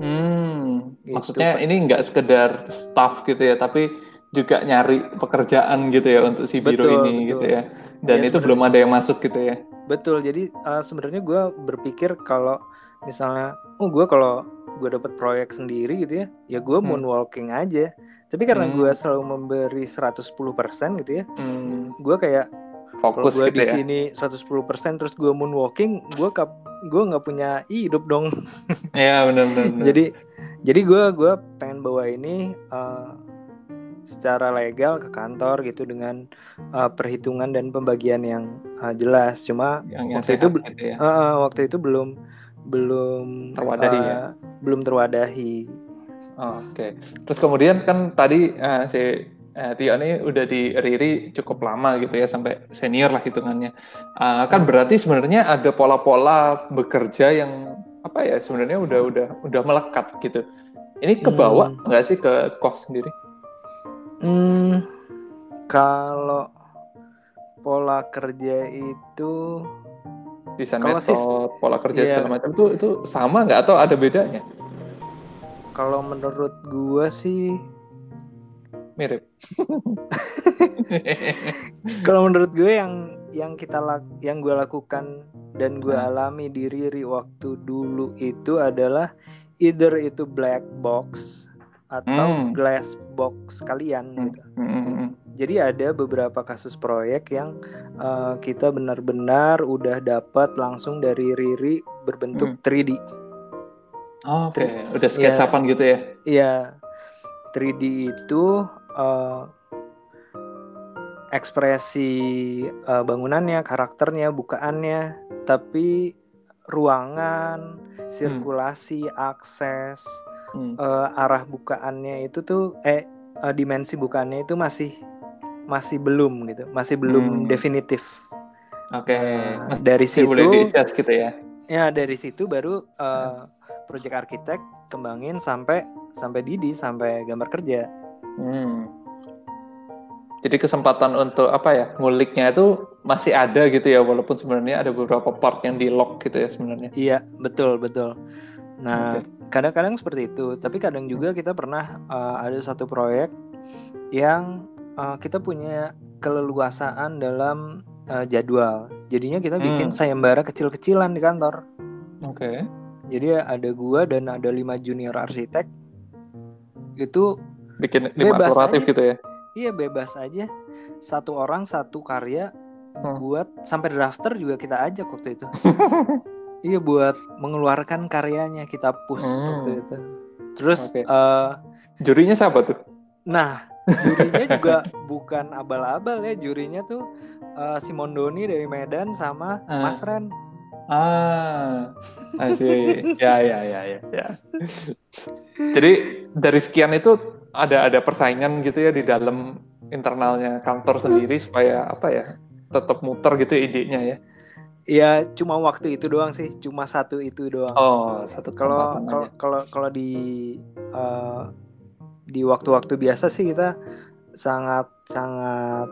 Hmm, Gitu, maksudnya ini nggak sekedar staff gitu ya, tapi juga nyari pekerjaan gitu ya untuk si biro Betul, ini betul. gitu ya. Dan Iya, itu belum ada yang masuk gitu ya. Betul. Jadi eh, sebenarnya gua berpikir kalau misalnya, oh gua kalau gue dapet proyek sendiri gitu ya, ya gue Hmm. moonwalking aja. Tapi karena Hmm. gua selalu memberi 110% gitu ya, Hmm, gue kayak fokus gue gitu di ya. sini 110% terus gue moonwalking gue kap gue nggak punya hidup dong Iya benar-benar. benar. jadi jadi gue gua pengen bawa ini eh, secara legal ke kantor gitu dengan eh, perhitungan dan pembagian yang eh, jelas cuma yang, waktu itu gitu ya. eh, waktu itu belum belum Terwadahi eh, ya? belum terwadahi Oke. Terus kemudian kan tadi eh, si eh, Tio ini udah di Riri cukup lama gitu ya sampai senior lah hitungannya. Eh, kan berarti sebenarnya ada pola-pola bekerja yang apa ya sebenarnya udah udah udah melekat gitu. Ini kebawa Hmm. nggak sih ke kos sendiri? Hmm, kalau pola kerja itu Desain Kalau metode, sis- pola kerja iya. segala macam itu itu sama nggak atau ada bedanya? kalau menurut gua sih Mirip. Kalau menurut gue yang yang kita lak yang gue lakukan dan gue Hmm. alami di Riri waktu dulu itu adalah either itu black box atau Hmm. glass box kalian Hmm, gitu. hmm, hmm, hmm. Jadi ada beberapa kasus proyek yang uh, kita benar-benar udah dapat langsung dari Riri berbentuk 3D. Oh, Oke, udah sketsapan gitu ya. Iya, 3D itu uh, ekspresi uh, bangunannya, karakternya, bukaannya, tapi ruangan, sirkulasi, akses, Hmm. uh, arah bukaannya itu tuh eh uh, dimensi bukaannya itu masih masih belum gitu, masih belum Hmm. definitif. Oke, Nah, masih dari situ boleh gitu ya. ya dari situ baru uh, project arsitek kembangin sampai sampai Didi sampai gambar kerja. Hmm. Jadi kesempatan untuk apa ya nguliknya itu masih ada gitu ya walaupun sebenarnya ada beberapa part yang di lock gitu ya sebenarnya. Iya, betul, betul. Nah, kadang-kadang seperti itu. Tapi kadang juga kita pernah uh, ada satu proyek yang uh, kita punya keleluasaan dalam uh, jadwal. Jadinya kita bikin Hmm. sayembara kecil-kecilan di kantor. Oke. Jadi ada gua dan ada lima junior arsitek. Itu Bikin lima akseleratif aja. gitu ya. iya bebas aja. Satu orang satu karya Hmm. buat sampai drafter juga kita ajak waktu itu. iya buat mengeluarkan karyanya kita push Hmm. waktu itu. Terus Oke. eh, Jurinya siapa tuh? Nah, jurinya juga bukan abal-abal ya. Jurinya tuh eh, si Mondoni dari Medan sama Ah. Mas Ren. Ah, see. ya, ya, ya, ya, ya. Jadi dari sekian itu ada ada persaingan gitu ya di dalam internalnya kantor sendiri supaya apa ya tetap muter gitu idenya ya. Ya cuma waktu itu doang sih, cuma satu itu doang. Oh, satu Kalau kesempatan kalau kalau kalau di eh, di waktu-waktu biasa sih kita sangat sangat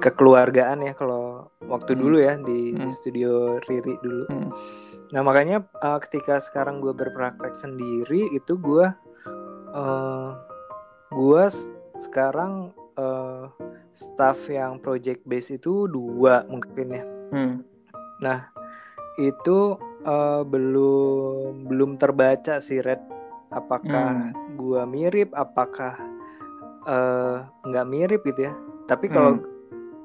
kekeluargaan ya kalau waktu Hmm. dulu ya di Hmm. studio Riri dulu. Hmm. Nah makanya uh, ketika sekarang gue berpraktek sendiri itu gue uh, gue sekarang uh, staff yang project base itu dua mungkin ya. Hmm. Nah itu uh, belum belum terbaca sih Red. Apakah Hmm. gue mirip? Apakah uh, nggak mirip gitu ya? Tapi kalau Hmm.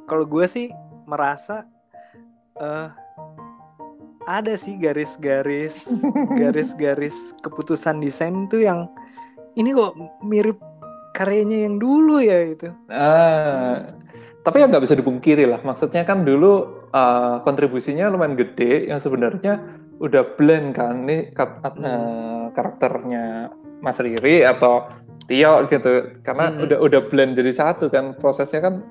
kalau gue sih merasa eh ada sih garis-garis garis-garis keputusan desain tuh yang ini kok mirip karyanya yang dulu ya itu. Ah, tapi ya nggak bisa dipungkiri lah. Maksudnya kan dulu uh, kontribusinya lumayan gede yang sebenarnya udah blend kan nih kat- Hmm. uh, karakternya Mas Riri atau Tio gitu. Karena Hmm. udah udah blend jadi satu kan prosesnya kan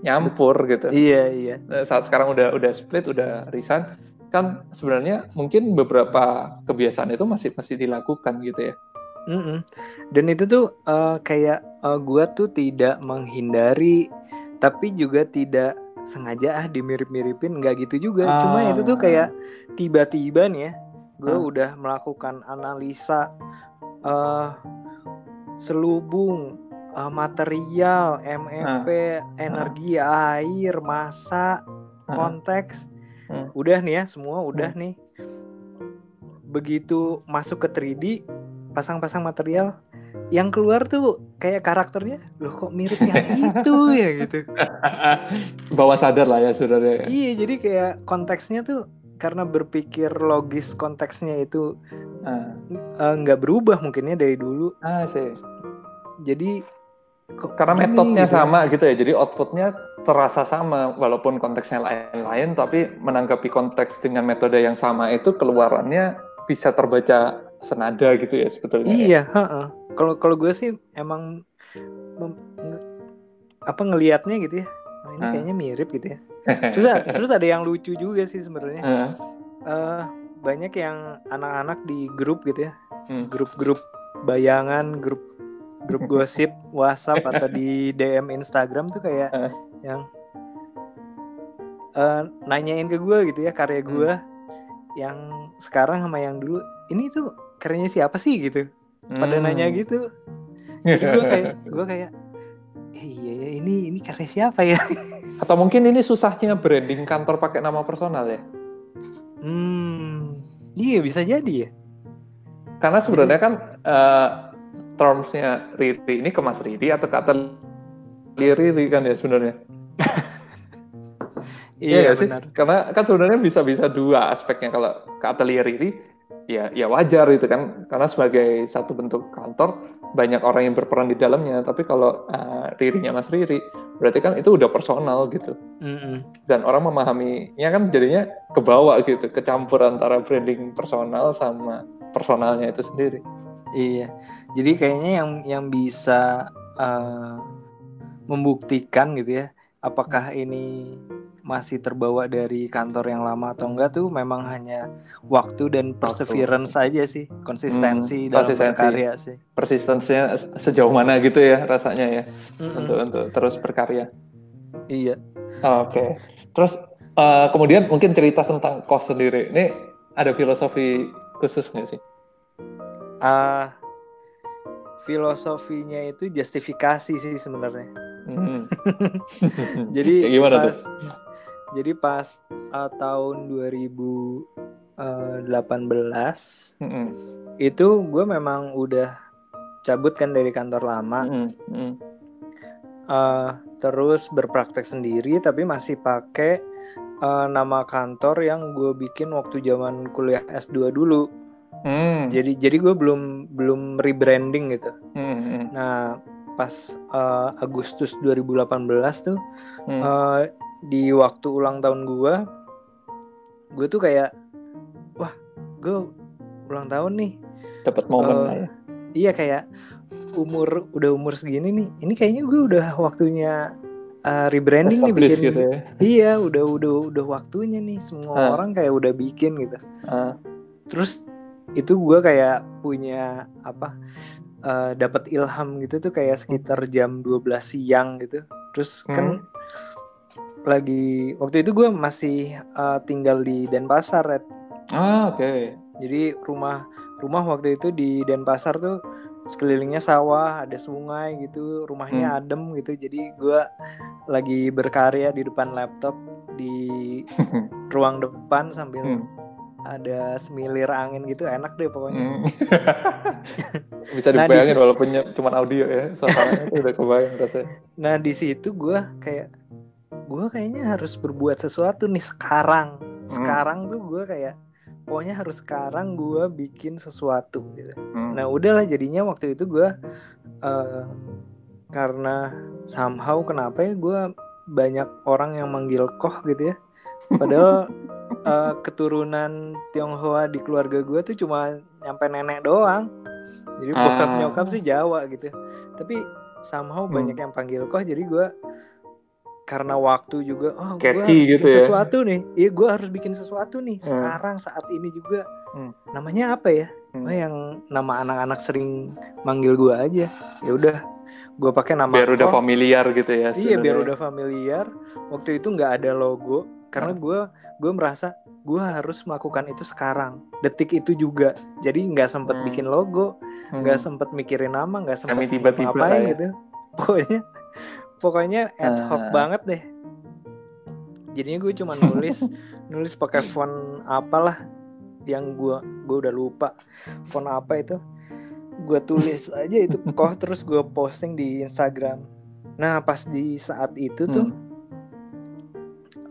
nyampur gitu. Iya iya. Nah, Saat sekarang udah udah split, udah resign kan sebenarnya mungkin beberapa kebiasaan itu masih masih dilakukan gitu ya. Mm-mm. Dan itu tuh eh, kayak eh, gua tuh tidak menghindari tapi juga tidak sengaja ah dimirip-miripin nggak gitu juga. Cuma Ah. itu tuh kayak tiba-tiba nih ya gue Ah. udah melakukan analisa eh selubung eh, material, MEP, energi air, massa, Ah. konteks. Hmm. Udah nih ya, semua udah nih. Begitu masuk ke 3D, pasang-pasang material, yang keluar tuh kayak karakternya, loh kok mirip yang itu ya gitu. Bawah sadar lah ya saudara. ya. Iya, jadi kayak konteksnya tuh karena berpikir logis konteksnya itu Ah, eh, nggak berubah mungkinnya dari dulu. ah sih. Jadi kok Karena gini metodenya gitu. sama gitu ya, jadi outputnya terasa sama walaupun konteksnya lain-lain, tapi menanggapi konteks dengan metode yang sama itu keluarannya bisa terbaca senada gitu ya sebetulnya. ya. Iya. Kalau kalau gue sih emang mem- apa ngelihatnya gitu ya. Oh, ini Ah. kayaknya mirip gitu ya. Terus terus ada yang lucu juga sih sebenarnya. Ah, Eh, banyak yang anak-anak di grup gitu ya. Hmm. Grup-grup bayangan, grup grup gosip WhatsApp atau di DM Instagram tuh kayak Ah. yang eh, nanyain ke gue gitu ya karya Hmm. gue yang sekarang sama yang dulu ini tuh karyanya siapa sih gitu pada hmm. nanya gitu jadi gue kayak gue kayak eh, iya ya ini ini karya siapa ya Atau mungkin ini susahnya branding kantor pakai nama personal ya. hmm iya bisa jadi ya Karena sebenarnya kan eh, termsnya Riri ini ke Mas Riri atau ke Atelier Riri kan ya sebenarnya. iya nggak sih? benar Karena kan sebenarnya bisa-bisa dua aspeknya kalau ke atelier Riri ya ya wajar itu kan. Karena sebagai satu bentuk kantor banyak orang yang berperan di dalamnya. Tapi kalau uh, Ririnya Mas Riri berarti kan itu udah personal gitu. Mm-mm. dan orang memahaminya kan jadinya kebawa gitu kecampur antara branding personal sama personalnya itu sendiri. Iya. Jadi kayaknya yang yang bisa eh, membuktikan gitu ya apakah ini masih terbawa dari kantor yang lama atau enggak tuh memang hanya waktu dan perseverance aja sih konsistensi Hmm, dalam konsistensi. berkarya sih persistensinya se- sejauh mana gitu ya rasanya ya Mm-mm. untuk untuk terus berkarya iya Oke. Terus eh, kemudian mungkin cerita tentang kos sendiri. Ini ada filosofi khusus nggak sih? uh, filosofinya itu justifikasi sih sebenarnya. Hmm. jadi gimana pas, tuh? Jadi pas uh, tahun 2018 hmm. itu gue memang udah cabut kan dari kantor lama. Hmm. Hmm. Uh, terus berpraktek sendiri tapi masih pakai uh, nama kantor yang gue bikin waktu zaman kuliah S2 dulu. Hmm. Jadi jadi gue belum belum rebranding gitu. Hmm. hmm. Nah pas uh, Agustus 2018 tuh hmm. uh, di waktu ulang tahun gue, gue tuh kayak wah gue ulang tahun nih. Dapat momen uh, ya. Iya kayak umur udah umur segini nih, ini kayaknya gue udah waktunya uh, rebranding nih bikin gitu ya. iya udah udah udah waktunya nih semua uh. orang kayak udah bikin gitu uh. terus itu gue kayak punya apa uh, dapat ilham gitu tuh kayak sekitar jam 12 siang gitu terus hmm. kan lagi waktu itu gue masih uh, tinggal di Denpasar Red. ah oke okay. jadi rumah rumah waktu itu di Denpasar tuh sekelilingnya sawah ada sungai gitu rumahnya hmm. adem gitu jadi gue lagi berkarya di depan laptop di ruang depan sambil hmm. ada semilir angin gitu enak deh pokoknya hmm. bisa nah, dibayangin nah, walaupun cuma audio ya suasananya udah kebayang rasanya nah di situ gue kayak gue kayaknya harus berbuat sesuatu nih sekarang hmm. sekarang tuh gue kayak pokoknya harus sekarang gue bikin sesuatu gitu. Hmm. Nah udahlah jadinya waktu itu gue uh, karena somehow kenapa ya gue banyak orang yang manggil koh gitu ya. Padahal uh, keturunan Tionghoa di keluarga gue tuh cuma nyampe nenek doang. Jadi bokap ah. nyokap sih Jawa gitu. Tapi somehow hmm. banyak yang panggil koh jadi gue karena waktu juga oh gue harus gitu bikin ya. sesuatu nih iya gue harus bikin sesuatu nih hmm. sekarang saat ini juga hmm. namanya apa ya hmm. oh yang nama anak-anak sering manggil gue aja ya udah gue pakai nama biar udah familiar gitu ya iya biar udah familiar waktu itu nggak ada logo karena gue hmm. gue merasa gue harus melakukan itu sekarang detik itu juga jadi nggak sempet hmm. bikin logo nggak hmm. sempet mikirin nama nggak sempet tiba-tiba ngapain ya. gitu pokoknya pokoknya ad hoc uh. banget deh jadinya gue cuma nulis nulis pakai font apalah yang gue gue udah lupa font apa itu gue tulis aja itu koh terus gue posting di Instagram nah pas di saat itu tuh hmm.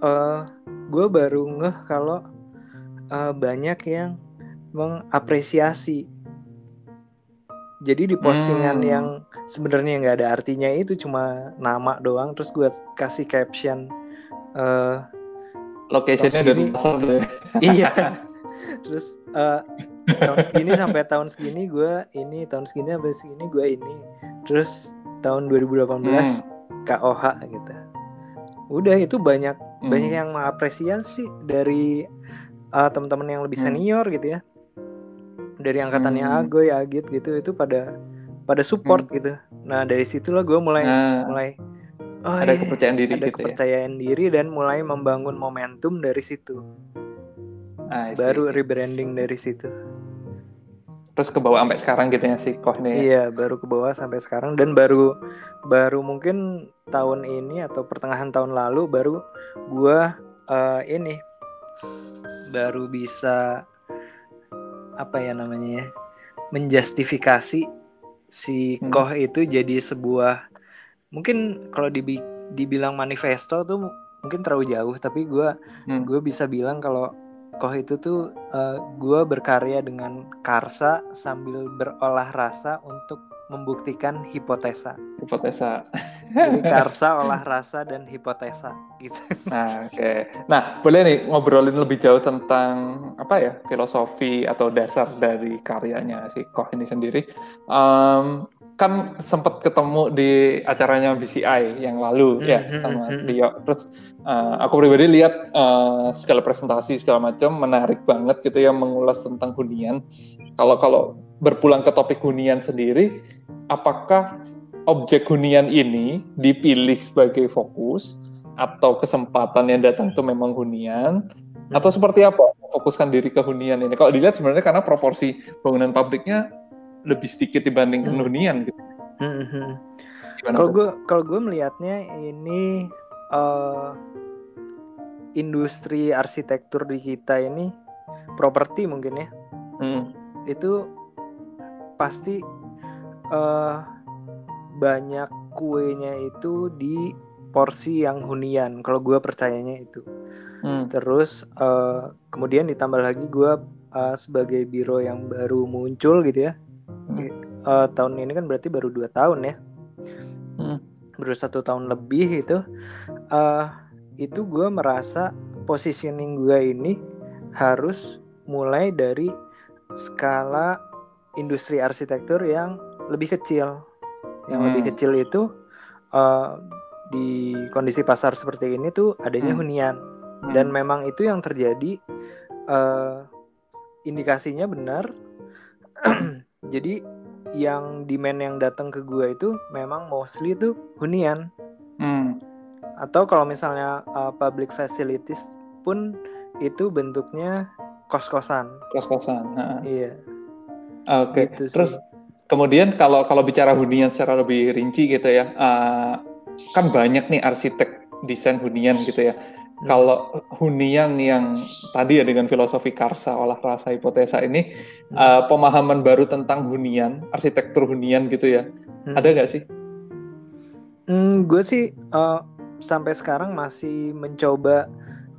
uh, gue baru ngeh kalau uh, banyak yang mengapresiasi jadi di postingan hmm. yang sebenarnya nggak ada artinya itu cuma nama doang terus gue kasih caption uh, locationnya dari pasar deh iya terus uh, tahun segini sampai tahun segini gue ini tahun segini sampai segini gue ini terus tahun 2018 hmm. KOH gitu udah itu banyak hmm. banyak yang mengapresiasi dari uh, teman-teman yang lebih hmm. senior hmm. gitu ya dari angkatannya hmm. Agoy, Agit gitu itu pada pada support hmm. gitu. Nah dari situlah gue mulai nah, mulai oh, ada iya, kepercayaan diri ada gitu ya? kepercayaan ya? diri dan mulai membangun momentum dari situ. Ah, baru rebranding dari situ. Terus ke bawah sampai sekarang gitu ya si Koh nih. Ya? Iya, baru ke bawah sampai sekarang dan baru baru mungkin tahun ini atau pertengahan tahun lalu baru gue uh, ini baru bisa apa ya namanya ya menjustifikasi si hmm. Koh itu jadi sebuah mungkin kalau dibi dibilang manifesto tuh mungkin terlalu jauh tapi gue hmm. gue bisa bilang kalau Koh itu tuh uh, eh, gue berkarya dengan karsa sambil berolah rasa untuk membuktikan hipotesa. Hipotesa. Jadi karsa, olah rasa dan hipotesa gitu. Nah, oke. Okay. Nah, boleh nih ngobrolin lebih jauh tentang apa ya filosofi atau dasar dari karyanya si Koh ini sendiri. Um, kan sempat ketemu di acaranya BCI yang lalu mm -hmm. ya hmm, sama Rio. Hmm, hmm. Terus uh, aku pribadi lihat uh, segala presentasi segala macam menarik banget gitu ya mengulas tentang hunian. Kalau kalau berpulang ke topik hunian sendiri, apakah objek hunian ini dipilih sebagai fokus atau kesempatan yang datang itu memang hunian atau seperti apa fokuskan diri ke hunian ini? Kalau dilihat sebenarnya karena proporsi bangunan pabriknya lebih sedikit dibandingkan Hmm. hunian gitu. Gimana Kalau gue kalau gue melihatnya ini eh, industri arsitektur di kita ini properti mungkin ya Hmm. itu pasti eh, banyak kuenya itu di porsi yang hunian. Kalau gue percayanya itu. Hmm. Terus eh, kemudian ditambah lagi gue eh, sebagai biro yang baru muncul gitu ya. Hmm. Eh, tahun ini kan berarti baru dua tahun ya. Hmm. Baru satu tahun lebih itu. eh itu gue merasa positioning gue ini harus mulai dari skala industri arsitektur yang lebih kecil. Yang Hmm. lebih kecil itu eh, di kondisi pasar seperti ini tuh adanya Hmm. hunian Hmm. dan memang itu yang terjadi eh, indikasinya benar jadi yang demand yang datang ke gua itu memang mostly itu hunian Hmm. atau kalau misalnya eh, public facilities pun itu bentuknya kos-kosan Kos-kosan. Nah. iya Oke. gitu sih. Terus kemudian kalau kalau bicara hunian secara lebih rinci gitu ya, eh, kan banyak nih arsitek desain hunian gitu ya. Hmm. Kalau hunian yang tadi ya dengan filosofi karsa olah rasa hipotesa ini Hmm. eh, pemahaman baru tentang hunian, arsitektur hunian gitu ya. Hmm. Ada nggak sih? Hmm, gue sih eh, sampai sekarang masih mencoba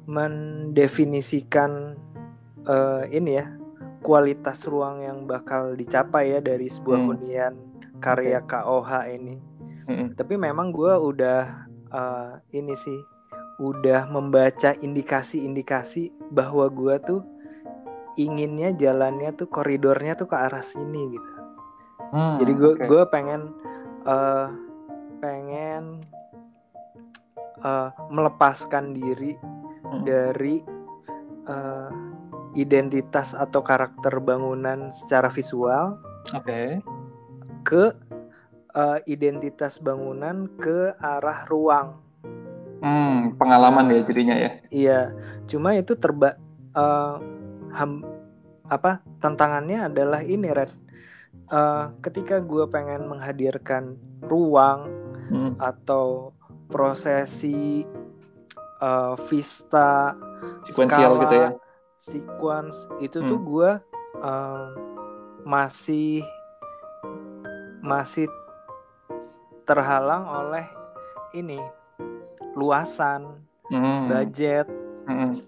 mendefinisikan eh, ini ya kualitas ruang yang bakal dicapai ya dari sebuah Hmm. hunian karya KOH ini. Mm-mm. Tapi memang gue udah eh, ini sih udah membaca indikasi-indikasi bahwa gue tuh inginnya jalannya tuh koridornya tuh ke arah sini gitu. Hmm, Jadi gue oke. gue pengen eh, pengen eh, melepaskan diri Mm. dari eh, identitas atau karakter bangunan secara visual Oke. ke eh, identitas bangunan ke arah ruang. Hmm, pengalaman ya jadinya ya. Iya, cuma itu terba eh, ham- apa tantangannya adalah ini Red. Eh, ketika gue pengen menghadirkan ruang Hmm. atau prosesi eh, vista skala, gitu ya. sequence itu Hmm. tuh gue masih masih terhalang oleh ini luasan Hmm. budget Hmm.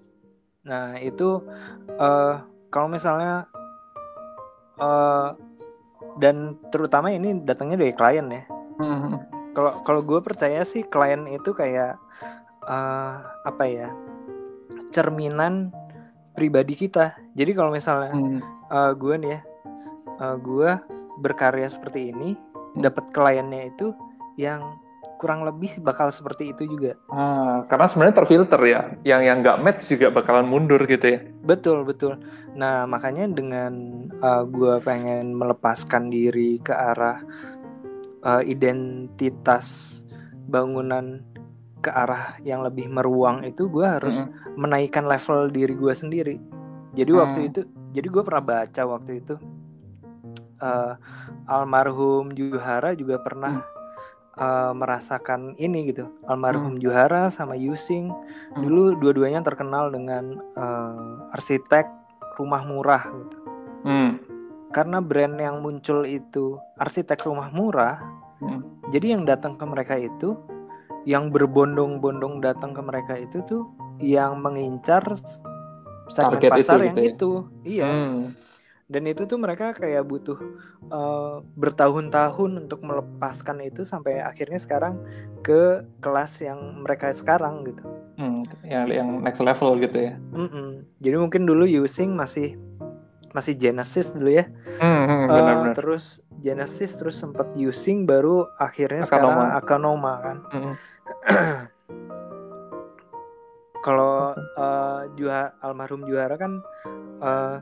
nah itu eh kalau misalnya eh dan terutama ini datangnya dari klien ya Hmm. kalau kalau gue percaya sih klien itu kayak eh, apa ya cerminan pribadi kita jadi kalau misalnya Hmm. eh, gue nih ya eh, gue berkarya seperti ini Hmm. dapat kliennya itu yang kurang lebih bakal seperti itu juga Ah, karena sebenarnya terfilter ya. Yang yang nggak match juga bakalan mundur gitu ya. betul betul nah makanya dengan eh, gue pengen melepaskan diri ke arah eh, identitas bangunan ke arah yang lebih meruang itu gue harus Mm-mm. menaikkan level diri gue sendiri. Jadi Hmm. waktu itu, jadi gue pernah baca waktu itu eh, almarhum Juhara juga pernah eh, merasakan ini gitu. Almarhum Juhara sama Yusing Hmm. dulu dua-duanya terkenal dengan eh, arsitek rumah murah gitu. Hmm. Karena brand yang muncul itu arsitek rumah murah, Hmm. jadi yang datang ke mereka itu yang berbondong-bondong datang ke mereka itu tuh yang mengincar segmen Target itu pasar gitu yang ya? itu iya Hmm. Dan itu tuh mereka kayak butuh eh, bertahun-tahun untuk melepaskan itu sampai akhirnya sekarang ke kelas yang mereka sekarang gitu Hmm. Yang yang next level gitu ya. Mm-mm. jadi mungkin dulu using masih masih Genesis dulu ya Hmm, hmm, Eh, benar-benar. terus Genesis terus sempat using baru akhirnya Akanoma. sekarang Akanoma kan Hmm. kalau eh, juara almarhum juara kan eh,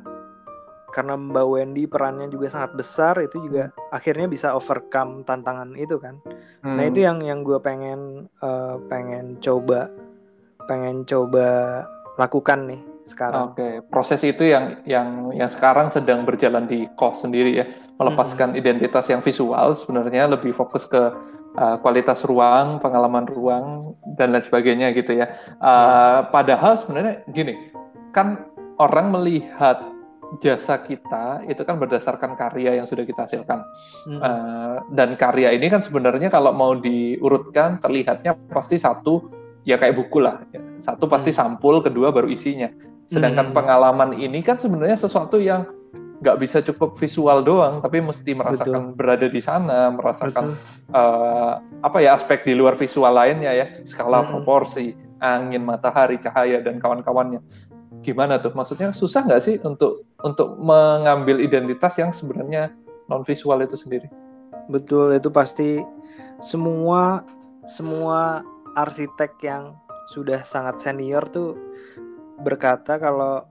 karena Mbak Wendy perannya juga sangat besar itu juga akhirnya bisa overcome tantangan itu kan nah Hmm. itu yang yang gue pengen eh, pengen coba pengen coba lakukan nih sekarang. Oke, okay. proses itu yang yang yang sekarang sedang berjalan di kos sendiri ya, melepaskan hmm. identitas yang visual sebenarnya lebih fokus ke uh, kualitas ruang, pengalaman ruang dan lain sebagainya gitu ya. Uh, hmm. Padahal sebenarnya gini, kan orang melihat jasa kita itu kan berdasarkan karya yang sudah kita hasilkan hmm. uh, dan karya ini kan sebenarnya kalau mau diurutkan terlihatnya pasti satu ya kayak buku lah satu pasti hmm. sampul kedua baru isinya sedangkan hmm. pengalaman ini kan sebenarnya sesuatu yang nggak bisa cukup visual doang tapi mesti merasakan Betul. berada di sana merasakan uh, apa ya aspek di luar visual lainnya ya skala hmm. proporsi angin matahari cahaya dan kawan-kawannya gimana tuh? Maksudnya susah nggak sih untuk untuk mengambil identitas yang sebenarnya non visual itu sendiri? Betul, itu pasti semua semua arsitek yang sudah sangat senior tuh berkata kalau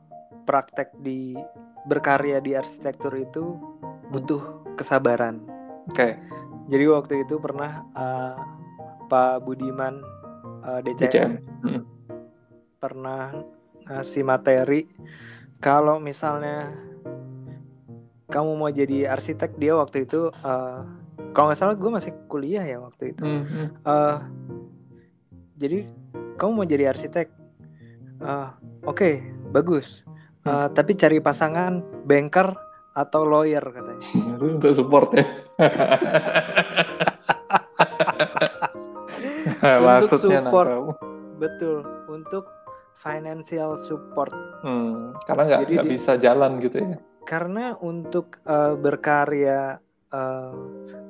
praktek di berkarya di arsitektur itu butuh kesabaran. Oke. Okay. Jadi waktu itu pernah uh, Pak Budiman uh, DCM, DCM. Hmm. pernah ngasih materi kalau misalnya kamu mau jadi arsitek dia waktu itu uh, kalau nggak salah gue masih kuliah ya waktu itu. Mm -hmm. uh, jadi kamu mau jadi arsitek uh, oke okay, bagus uh, tapi cari pasangan banker atau lawyer katanya. Untuk support ya. Untuk support. betul. Untuk financial support. Hmm, karena nggak nggak bisa jalan gitu ya. Karena untuk uh, berkarya uh,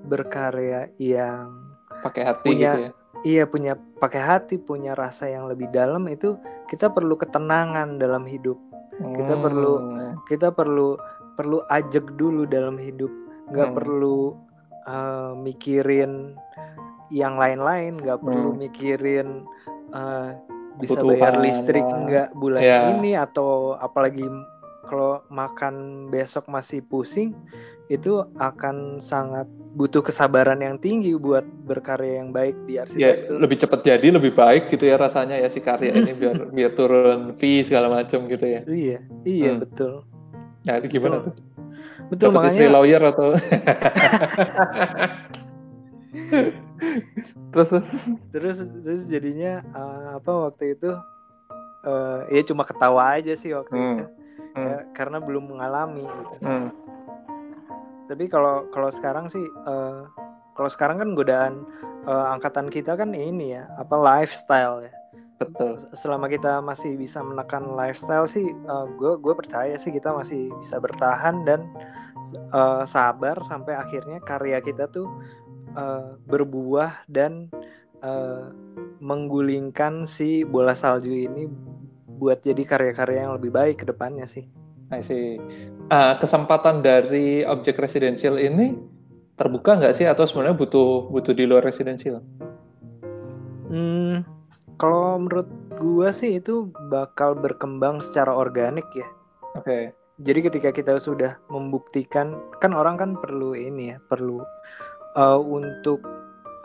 berkarya yang pakai hati punya, gitu ya. Iya punya pakai hati, punya rasa yang lebih dalam itu kita perlu ketenangan dalam hidup. Hmm. Kita perlu kita perlu perlu ajak dulu dalam hidup. Nggak hmm. perlu uh, mikirin yang lain-lain, nggak perlu hmm. mikirin uh, bisa bayar listrik enggak bulan yeah. ini atau apalagi kalau makan besok masih pusing itu akan sangat butuh kesabaran yang tinggi buat berkarya yang baik di arsitektur. Ya, lebih cepat jadi lebih baik gitu ya rasanya ya si karya ini biar biar turun fee segala macam gitu ya. Iya, iya hmm. betul. Nah, itu gimana betul. tuh? Betul Dapet makanya. istri lawyer atau terus terus terus jadinya uh, apa waktu itu uh, ya cuma ketawa aja sih waktu hmm. itu hmm. karena belum mengalami gitu. hmm. tapi kalau kalau sekarang sih uh, kalau sekarang kan godaan uh, angkatan kita kan ini ya apa lifestyle ya betul selama kita masih bisa menekan lifestyle sih gue uh, gue percaya sih kita masih bisa bertahan dan uh, sabar sampai akhirnya karya kita tuh uh, berbuah dan uh, menggulingkan si bola salju ini buat jadi karya-karya yang lebih baik ke depannya sih. I see. Uh, kesempatan dari objek residensial ini terbuka nggak sih atau sebenarnya butuh butuh di luar residensial? Hmm, kalau menurut gua sih itu bakal berkembang secara organik ya. Oke. Okay. Jadi ketika kita sudah membuktikan, kan orang kan perlu ini ya, perlu uh, untuk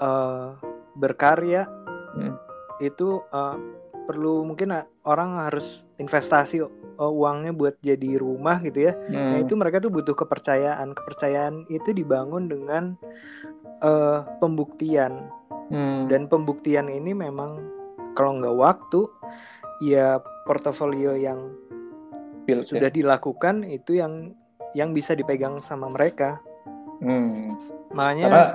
uh, berkarya hmm. itu uh, perlu mungkin orang harus investasi uh, uangnya buat jadi rumah gitu ya. Hmm. Nah itu mereka tuh butuh kepercayaan. Kepercayaan itu dibangun dengan uh, pembuktian. Hmm. Dan pembuktian ini memang kalau nggak waktu, ya portofolio yang Build, sudah ya. dilakukan itu yang yang bisa dipegang sama mereka. Hmm. Makanya Karena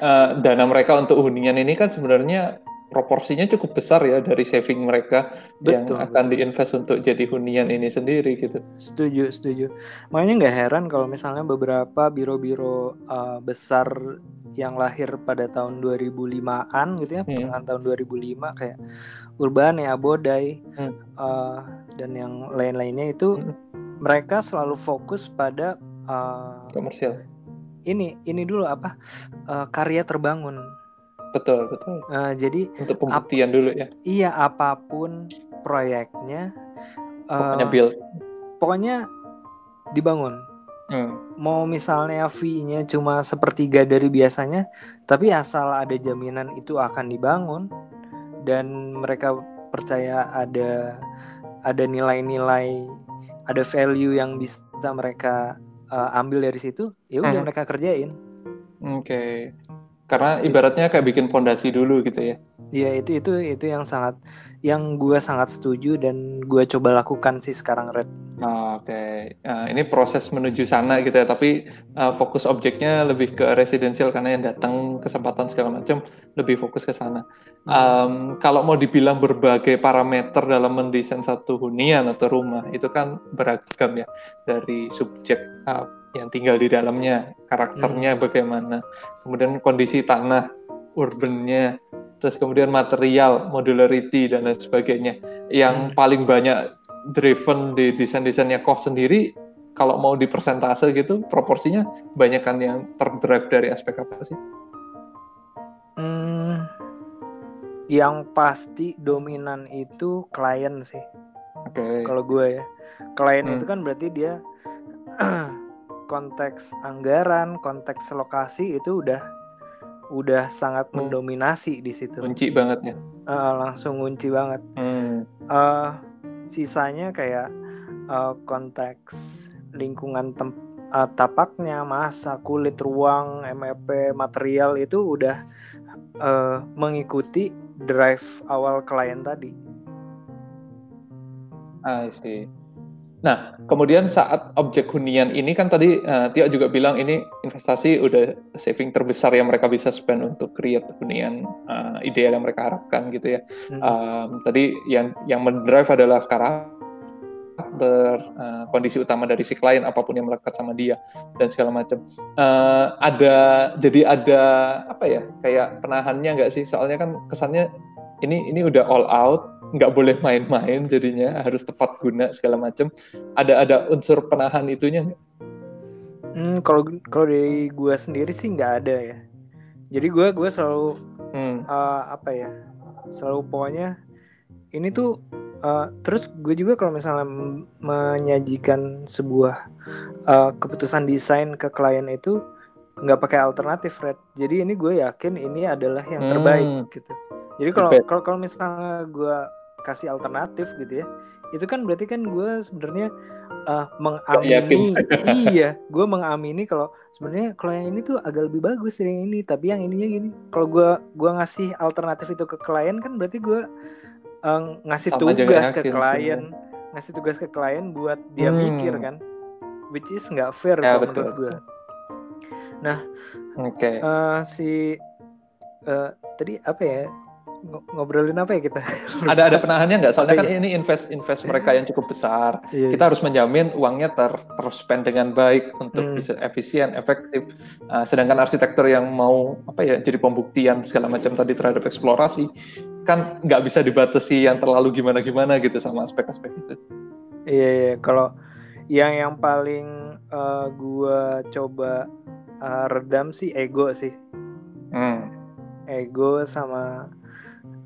uh, dana mereka untuk hunian ini kan sebenarnya proporsinya cukup besar ya dari saving mereka betul, yang akan betul. diinvest untuk jadi hunian ini sendiri gitu. Setuju, setuju. Makanya nggak heran kalau misalnya beberapa biro-biro uh, besar yang lahir pada tahun 2005-an gitu ya, hmm. pertengahan tahun 2005 kayak Urban ya, Bodai hmm. uh, dan yang lain-lainnya itu hmm. mereka selalu fokus pada uh, komersial ini ini dulu apa uh, karya terbangun. Betul betul. Uh, jadi untuk pembuktian dulu ya. iya apa pun proyeknya uh, pokoknya build. pokoknya dibangun. Hmm. mau misalnya fee-nya cuma sepertiga dari biasanya tapi asal ada jaminan itu akan dibangun dan mereka percaya ada ada nilai-nilai ada value yang bisa mereka uh, ambil dari situ ya udah hmm. mereka kerjain oke okay. Karena ibaratnya kayak bikin fondasi dulu gitu ya Iya itu itu itu yang sangat yang gue sangat setuju dan gue coba lakukan sih sekarang Red. Oh, Oke, okay. nah, ini proses menuju sana gitu ya. Tapi uh, fokus objeknya lebih ke residensial karena yang datang kesempatan segala macam lebih fokus ke sana. Um, kalau mau dibilang berbagai parameter dalam mendesain satu hunian atau rumah itu kan beragam ya dari subjek uh, yang tinggal di dalamnya, karakternya hmm. bagaimana, kemudian kondisi tanah, urbannya, terus kemudian material, modularity dan lain sebagainya. Yang hmm. paling banyak driven di desain-desainnya cost sendiri, kalau mau di persentase gitu, proporsinya banyak kan yang terdrive dari aspek apa sih? Hmm, yang pasti dominan itu klien sih. Oke. Okay. Kalau gue ya, klien hmm. itu kan berarti dia konteks anggaran, konteks lokasi itu udah udah sangat hmm. mendominasi di situ. Kunci banget ya. Uh, langsung kunci banget. Hmm. Uh, sisanya kayak uh, konteks lingkungan tem uh, tapaknya, masa, kulit, ruang, MEP, material itu udah uh, mengikuti drive awal klien tadi. I see. Nah, kemudian saat objek hunian ini kan tadi uh, Tio juga bilang ini investasi udah saving terbesar yang mereka bisa spend untuk create hunian uh, ideal yang mereka harapkan gitu ya. Hmm. Um, tadi yang yang mendrive adalah karakter, uh, kondisi utama dari si klien apa pun yang melekat sama dia dan segala macam. Uh, ada jadi ada apa ya kayak penahannya nggak sih? Soalnya kan kesannya ini ini udah all out nggak boleh main-main jadinya harus tepat guna segala macam ada ada unsur penahan itunya nggak? Hmm, kalau kalau dari gue sendiri sih nggak ada ya. Jadi gue gue selalu hmm. uh, apa ya selalu pokoknya ini tuh uh, terus gue juga kalau misalnya menyajikan sebuah uh, keputusan desain ke klien itu nggak pakai alternatif red jadi ini gue yakin ini adalah yang terbaik hmm. gitu jadi kalau kalau kalau misalnya gue kasih alternatif gitu ya itu kan berarti kan gue sebenarnya uh, mengamini iya gue mengamini kalau sebenarnya kalau yang ini tuh agak lebih bagus dari yang ini tapi yang ininya gini kalau gue gua ngasih alternatif itu ke klien kan berarti gue uh, ngasih Sama tugas ke klien sih. ngasih tugas ke klien buat dia hmm. mikir kan which is nggak fair ya, menurut gue nah okay. uh, si uh, tadi apa ya ngobrolin apa ya kita? Ada ada penahannya nggak? Soalnya kan ini invest invest mereka yang cukup besar. Iya, kita iya. harus menjamin uangnya ter terspend dengan baik untuk hmm. bisa efisien, efektif. Uh, sedangkan arsitektur yang mau apa ya jadi pembuktian segala macam tadi terhadap eksplorasi kan nggak bisa dibatasi yang terlalu gimana gimana gitu sama aspek-aspek itu. Iya, iya. kalau yang yang paling uh, gua coba uh, redam sih ego sih. Hmm. Ego sama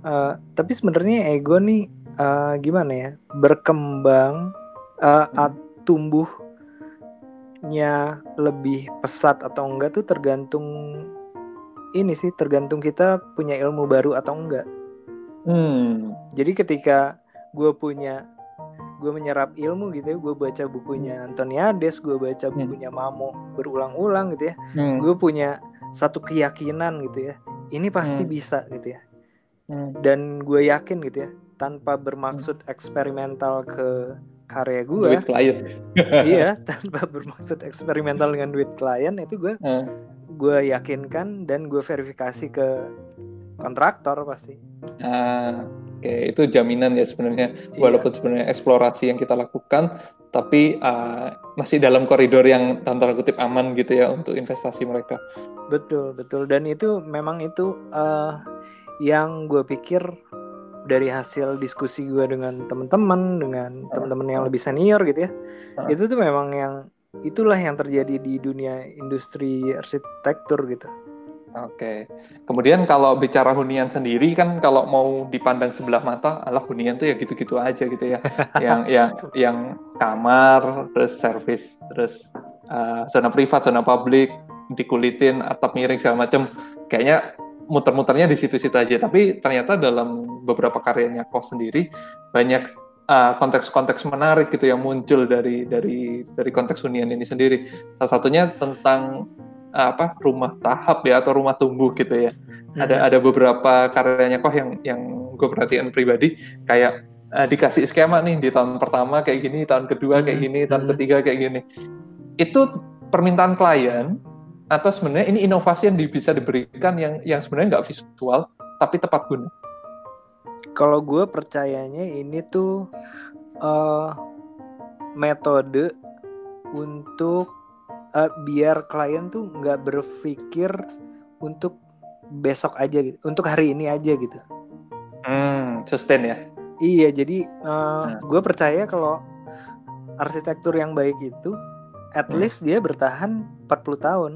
uh, tapi sebenarnya ego nih uh, gimana ya berkembang uh, hmm. tumbuhnya lebih pesat atau enggak tuh tergantung ini sih tergantung kita punya ilmu baru atau enggak. Hmm. Jadi ketika gue punya gue menyerap ilmu gitu ya gue baca bukunya Antoniades gue baca hmm. bukunya Mamo berulang-ulang gitu ya hmm. gue punya satu keyakinan gitu ya ini pasti hmm. bisa gitu ya Hmm. dan gue yakin gitu ya tanpa bermaksud hmm. eksperimental ke karya gue duit klien iya tanpa bermaksud eksperimental dengan duit klien itu gue hmm. gue yakinkan dan gue verifikasi ke kontraktor pasti ah oke okay. itu jaminan ya sebenarnya iya. walaupun sebenarnya eksplorasi yang kita lakukan tapi uh, masih dalam koridor yang tanda kutip aman gitu ya untuk investasi mereka betul betul dan itu memang itu uh, yang gue pikir dari hasil diskusi gue dengan teman-teman dengan teman-teman yang lebih senior gitu ya uh. itu tuh memang yang itulah yang terjadi di dunia industri arsitektur gitu. Oke, kemudian kalau bicara hunian sendiri kan kalau mau dipandang sebelah mata, alah hunian tuh ya gitu-gitu aja gitu ya, yang yang yang kamar, terus service, terus uh, zona privat, zona publik, dikulitin, atap miring segala macam, kayaknya muter-muternya di situ-situ aja. Tapi ternyata dalam beberapa karyanya Koch sendiri banyak uh, konteks-konteks menarik gitu yang muncul dari dari dari konteks hunian ini sendiri. Salah satunya tentang uh, apa rumah tahap ya atau rumah tumbuh gitu ya. Hmm. Ada ada beberapa karyanya kok yang yang gue perhatian pribadi kayak uh, dikasih skema nih di tahun pertama kayak gini, tahun kedua kayak gini, tahun hmm. ketiga kayak gini. Itu permintaan klien atau sebenarnya ini inovasi yang bisa diberikan yang yang sebenarnya nggak visual tapi tepat guna kalau gue percayanya ini tuh uh, metode untuk uh, biar klien tuh nggak berpikir untuk besok aja gitu, untuk hari ini aja gitu. Hmm, sustain ya. Iya, jadi uh, nah. gue percaya kalau arsitektur yang baik itu, at hmm. least dia bertahan 40 tahun.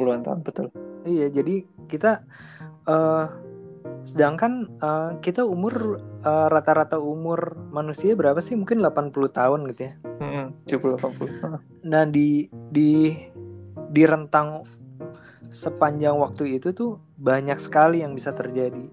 Puluhan tahun betul. Iya, jadi kita uh, Sedangkan uh, kita umur uh, rata-rata umur manusia berapa sih? Mungkin 80 tahun gitu ya. Hmm, 70 80. Nah, di di di rentang sepanjang waktu itu tuh banyak sekali yang bisa terjadi.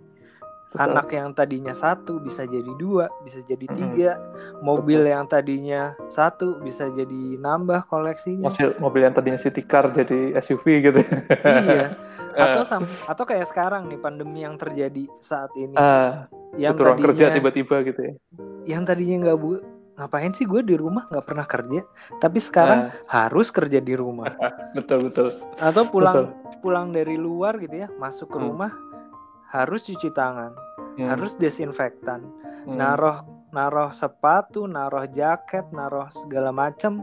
Betul. Anak yang tadinya satu bisa jadi dua, bisa jadi tiga. Mobil Betul. yang tadinya satu bisa jadi nambah koleksinya. Mobil, mobil yang tadinya city car jadi SUV gitu. Iya. atau sam atau kayak sekarang nih pandemi yang terjadi saat ini uh, yang tadinya, kerja tiba-tiba gitu ya yang tadinya nggak bu ngapain sih gue di rumah nggak pernah kerja tapi sekarang uh. harus kerja di rumah betul betul atau pulang betul. pulang dari luar gitu ya masuk ke hmm. rumah harus cuci tangan hmm. harus desinfektan hmm. naruh naruh sepatu naruh jaket naruh segala macam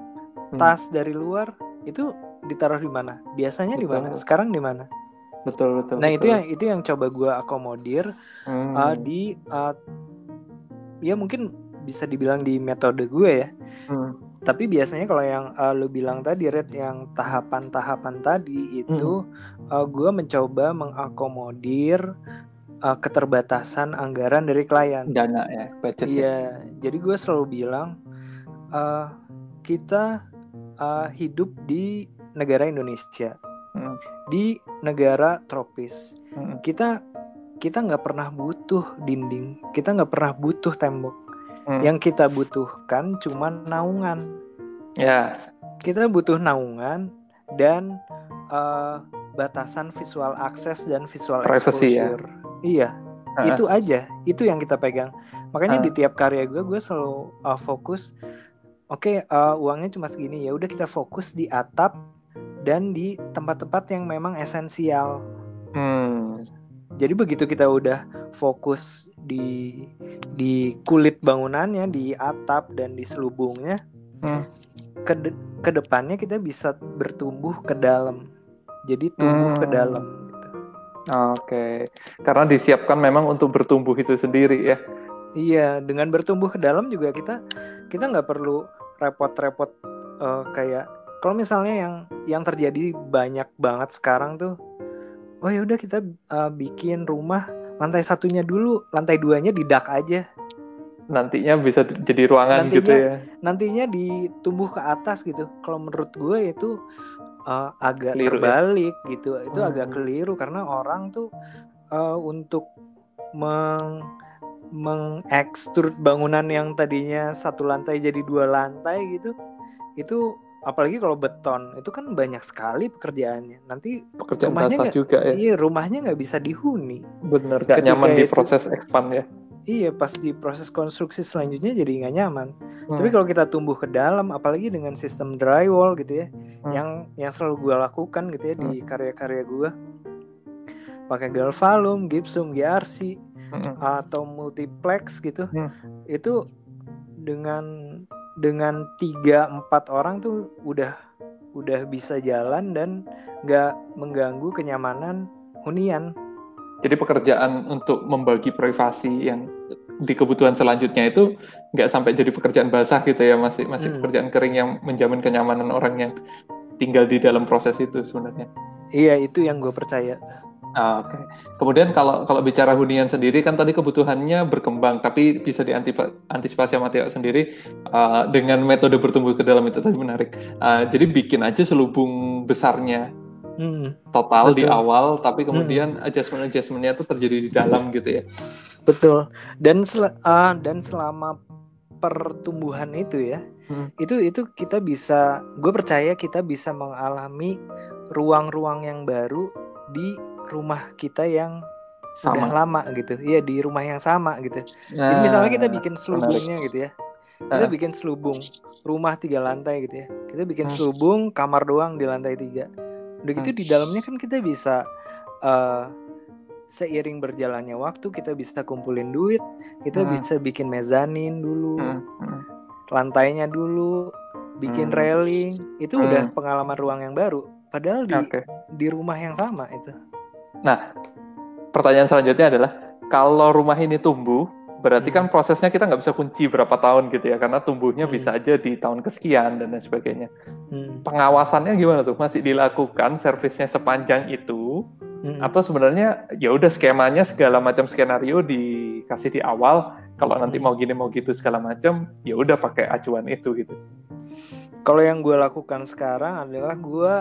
hmm. tas dari luar itu ditaruh di mana biasanya di mana sekarang di mana betul betul nah betul. itu yang itu yang coba gue akomodir hmm. uh, di uh, ya mungkin bisa dibilang di metode gue ya hmm. Tapi biasanya kalau yang uh, lu bilang tadi red yang tahapan-tahapan tadi itu hmm. uh, gue mencoba mengakomodir uh, keterbatasan anggaran dari klien dana ya budget ya. iya jadi gue selalu bilang uh, kita uh, hidup di negara Indonesia hmm. di negara tropis hmm. kita kita nggak pernah butuh dinding kita nggak pernah butuh tembok hmm. yang kita butuhkan cuma naungan ya yeah. kita butuh naungan dan uh, batasan visual akses dan visual Privacy, ya? exposure ya? iya uh. itu aja itu yang kita pegang makanya uh. di tiap karya gue gue selalu uh, fokus oke okay, uh, uangnya cuma segini ya udah kita fokus di atap dan di tempat-tempat yang memang esensial. Hmm. Jadi begitu kita udah fokus di di kulit bangunannya, di atap dan di selubungnya, hmm. ke ke depannya kita bisa bertumbuh ke dalam. Jadi tumbuh hmm. ke dalam. Gitu. Oke, okay. karena disiapkan memang untuk bertumbuh itu sendiri ya. Iya, dengan bertumbuh ke dalam juga kita kita nggak perlu repot-repot uh, kayak kalau misalnya yang yang terjadi banyak banget sekarang tuh oh ya udah kita uh, bikin rumah lantai satunya dulu lantai duanya di dak aja nantinya bisa jadi ruangan nantinya, gitu ya nantinya ditumbuh ke atas gitu kalau menurut gue itu uh, agak keliru, ya? terbalik ya? gitu itu hmm. agak keliru karena orang tuh uh, untuk meng mengekstrut bangunan yang tadinya satu lantai jadi dua lantai gitu itu apalagi kalau beton itu kan banyak sekali pekerjaannya nanti pekerjaan rumahnya gak, juga ya iya rumahnya nggak bisa dihuni bener gak nyaman di proses expand ya iya pas di proses konstruksi selanjutnya jadi nggak nyaman hmm. tapi kalau kita tumbuh ke dalam apalagi dengan sistem drywall gitu ya hmm. yang yang selalu gue lakukan gitu ya hmm. di karya-karya gue pakai galvalum, gypsum, GRC hmm. atau multiplex gitu hmm. itu dengan dengan tiga empat orang tuh udah udah bisa jalan dan nggak mengganggu kenyamanan hunian. Jadi pekerjaan untuk membagi privasi yang di kebutuhan selanjutnya itu nggak sampai jadi pekerjaan basah gitu ya masih masih hmm. pekerjaan kering yang menjamin kenyamanan orang yang tinggal di dalam proses itu sebenarnya. Iya itu yang gue percaya. Ah, Oke. Okay. Kemudian kalau kalau bicara hunian sendiri kan tadi kebutuhannya berkembang, tapi bisa diantisipasi sama Tio sendiri uh, dengan metode bertumbuh ke dalam itu tadi menarik. Uh, jadi bikin aja selubung besarnya hmm, total betul. di awal, tapi kemudian hmm. adjustment adjustmentnya itu terjadi di dalam gitu ya. Betul. Dan sel uh, dan selama pertumbuhan itu ya hmm. itu itu kita bisa gue percaya kita bisa mengalami ruang-ruang yang baru di rumah kita yang sama. sudah lama gitu iya di rumah yang sama gitu nah, jadi misalnya kita bikin selubungnya menarik. gitu ya kita uh. bikin selubung rumah tiga lantai gitu ya kita bikin hmm. selubung kamar doang di lantai tiga udah gitu hmm. di dalamnya kan kita bisa uh, seiring berjalannya waktu kita bisa kumpulin duit kita hmm. bisa bikin mezanin dulu hmm. Hmm. lantainya dulu bikin hmm. railing itu hmm. udah pengalaman ruang yang baru padahal di okay. di rumah yang sama itu nah pertanyaan selanjutnya adalah kalau rumah ini tumbuh berarti kan hmm. kan prosesnya kita nggak bisa kunci berapa tahun gitu ya karena tumbuhnya hmm. bisa aja di tahun kesekian dan lain sebagainya hmm. pengawasannya gimana tuh masih dilakukan servisnya sepanjang itu hmm. atau sebenarnya ya udah skemanya segala macam skenario dikasih di awal kalau nanti hmm. mau gini mau gitu segala macam ya udah pakai acuan itu gitu kalau yang gue lakukan sekarang adalah gue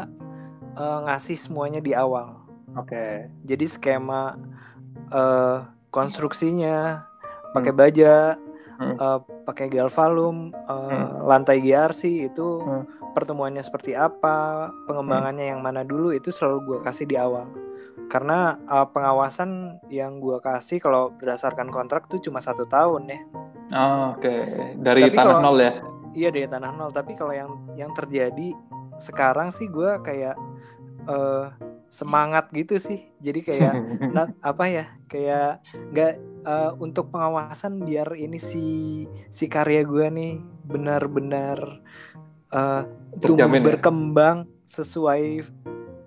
uh, ngasih semuanya di awal Oke. Okay. Jadi skema uh, konstruksinya pakai hmm. baja, hmm. uh, pakai galvalum, uh, hmm. lantai GRC itu hmm. pertemuannya seperti apa, pengembangannya hmm. yang mana dulu itu selalu gue kasih di awal. Karena uh, pengawasan yang gue kasih kalau berdasarkan kontrak tuh cuma satu tahun ya. Oh, Oke, okay. dari tapi tanah kalau, nol ya? Iya dari tanah nol. Tapi kalau yang yang terjadi sekarang sih gue kayak uh, semangat gitu sih jadi kayak not, apa ya kayak nggak uh, untuk pengawasan biar ini si si karya gue nih benar-benar uh, tumbuh ya? berkembang sesuai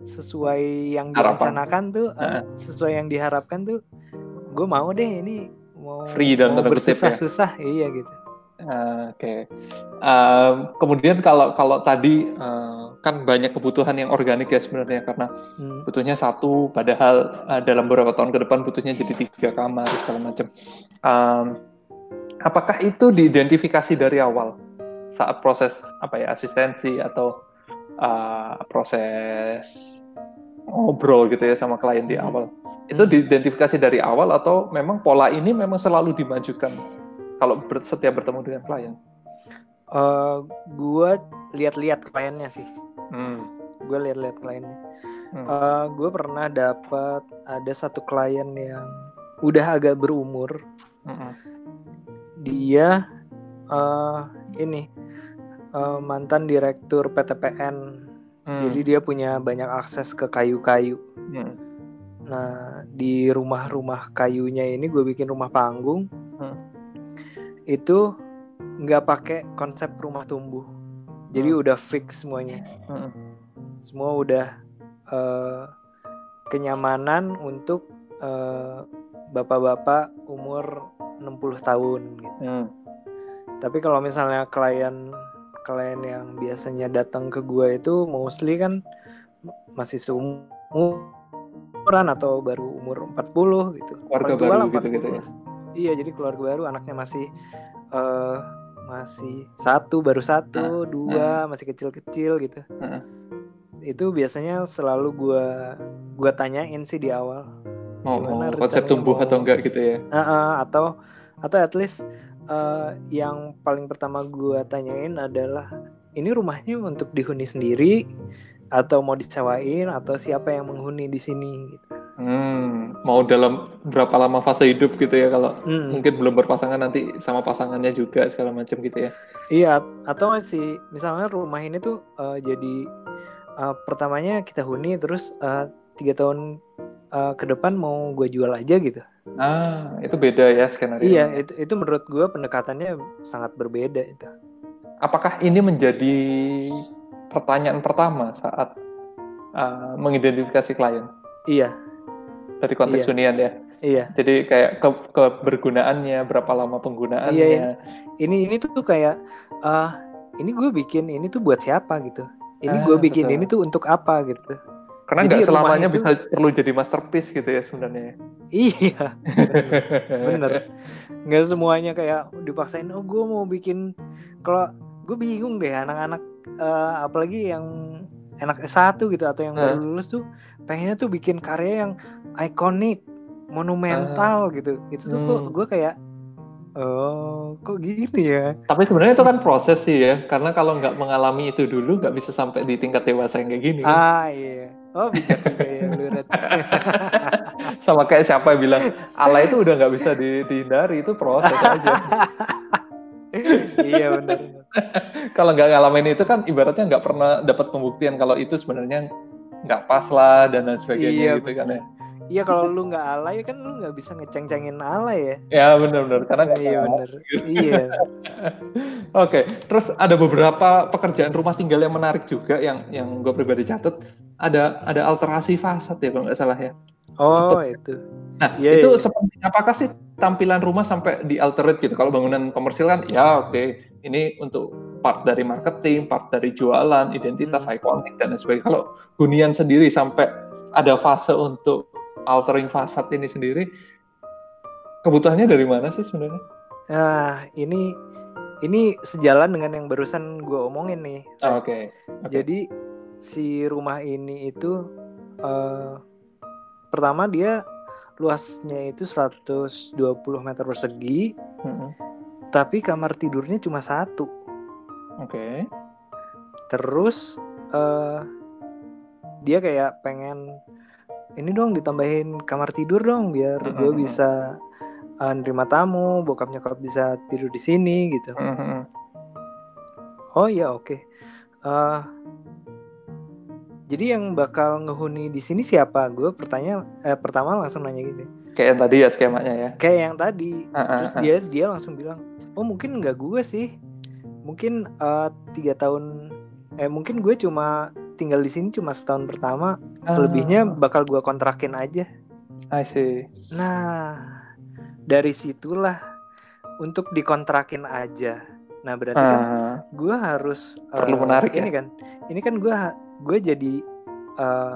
sesuai yang direncanakan tuh uh, sesuai yang diharapkan tuh gue mau deh ini mau free dan mau bersusah-susah ya? iya gitu Uh, Oke. Okay. Uh, kemudian kalau kalau tadi uh, kan banyak kebutuhan yang organik ya sebenarnya karena hmm. butuhnya satu, padahal uh, dalam beberapa tahun ke depan butuhnya jadi tiga kamar segala macam. Um, apakah itu diidentifikasi dari awal saat proses apa ya asistensi atau uh, proses ngobrol gitu ya sama klien di hmm. awal? Itu hmm. diidentifikasi dari awal atau memang pola ini memang selalu dimajukan? Kalau ber, setiap bertemu dengan klien? Uh, eh, gue lihat-lihat kliennya sih. Hmm. Gue lihat-lihat kliennya. Hmm. Uh, eh, gue pernah dapat ada satu klien yang udah agak berumur. Hmm. Dia uh, ini uh, mantan direktur PTPN. Hmm. Jadi dia punya banyak akses ke kayu-kayu. Hmm. Nah di rumah-rumah kayunya ini gue bikin rumah panggung. Hmm itu nggak pakai konsep rumah tumbuh jadi hmm. udah fix semuanya hmm. semua udah uh, kenyamanan untuk uh, bapak-bapak umur 60 tahun gitu hmm. tapi kalau misalnya klien klien yang biasanya datang ke gue itu mostly kan masih seumuran atau baru umur 40 gitu keluarga baru gitu gitu ya iya jadi keluarga baru anaknya masih uh, masih satu baru satu uh, dua uh. masih kecil-kecil gitu uh. itu biasanya selalu gua gua tanyain sih di awal mau, mau konsep tumbuh mau, atau enggak gitu ya uh, uh, atau atau at least uh, yang paling pertama gua tanyain adalah ini rumahnya untuk dihuni sendiri atau mau disewain atau siapa yang menghuni di sini gitu Hmm, mau dalam berapa lama fase hidup gitu ya kalau hmm. mungkin belum berpasangan nanti sama pasangannya juga segala macam gitu ya. Iya, atau masih misalnya rumah ini tuh uh, jadi uh, pertamanya kita huni terus uh, tiga tahun uh, ke depan mau gue jual aja gitu. Ah, itu beda ya skenario. Iya, itu itu menurut gue pendekatannya sangat berbeda itu. Apakah ini menjadi pertanyaan pertama saat uh, mengidentifikasi klien? Iya, dari konteks iya. hunian ya. Iya. Jadi kayak ke kebergunaannya, berapa lama penggunaannya. Iya, iya. Ini ini tuh kayak uh, ini gue bikin ini tuh buat siapa gitu. Ini ah, gue bikin betul. ini tuh untuk apa gitu. Karena nggak selamanya itu... bisa perlu jadi masterpiece gitu ya sebenarnya. Iya, bener. Nggak semuanya kayak dipaksain. Oh, gue mau bikin. Kalau gue bingung deh anak-anak, uh, apalagi yang enak S1 gitu atau yang baru lulus tuh pengennya tuh bikin karya yang ikonik monumental uh, gitu itu tuh hmm. gue kayak Oh, kok gini ya? Tapi sebenarnya itu kan proses sih ya, karena kalau nggak mengalami itu dulu nggak bisa sampai di tingkat dewasa yang kayak gini. kan. Ah iya. Oh bijak juga ya lu. Sama kayak siapa yang bilang Allah itu udah nggak bisa di- dihindari, itu proses aja. iya benar. kalau nggak ngalamin itu kan ibaratnya nggak pernah dapat pembuktian kalau itu sebenarnya nggak pas lah dan lain sebagainya Iya, gitu kan ya. Iya kalau lu nggak alay kan lu nggak bisa ngeceng-cengin alay ya. Ya benar-benar karena nggak Iya benar. Iya. Oke, terus ada beberapa pekerjaan rumah tinggal yang menarik juga yang yang gue pribadi catat. Ada ada alterasi fasad ya kalau nggak salah ya. Oh itu. Nah Iya, itu iya. seperti apakah sih tampilan rumah sampai di alterate gitu? Kalau bangunan komersil kan ya oke ini untuk part dari marketing, part dari jualan, identitas, Hmm. ikonik dan lain sebagainya. Kalau hunian sendiri sampai ada fase untuk altering fasad ini sendiri, kebutuhannya dari mana sih sebenarnya? Nah ini ini sejalan dengan yang barusan gue omongin nih. Ah, Oke, oke. Jadi si rumah ini itu eh, pertama dia luasnya itu 120 meter persegi, Mm-mm. tapi kamar tidurnya cuma satu. Oke. Terus eh dia kayak pengen ini dong ditambahin kamar tidur dong biar gue Mm-mm. bisa eh, nerima tamu, bokap nyokap bisa tidur di sini gitu. Mhm. Oh iya oke. Eh, jadi yang bakal ngehuni di sini siapa? Gue pertanya eh, pertama langsung nanya gitu. Kayak yang tadi ya skemanya ya. Kayak yang tadi. Ah, Terus ah. dia dia langsung bilang, oh mungkin nggak gue sih. Mungkin eh, tiga tahun. Eh mungkin gue cuma tinggal di sini cuma setahun pertama. Selebihnya bakal gue kontrakin aja. I see. Nah dari situlah untuk dikontrakin aja. Nah berarti kan Ah, gue harus Perlu eh, menarik ini ya? kan ini kan gue gue jadi eh,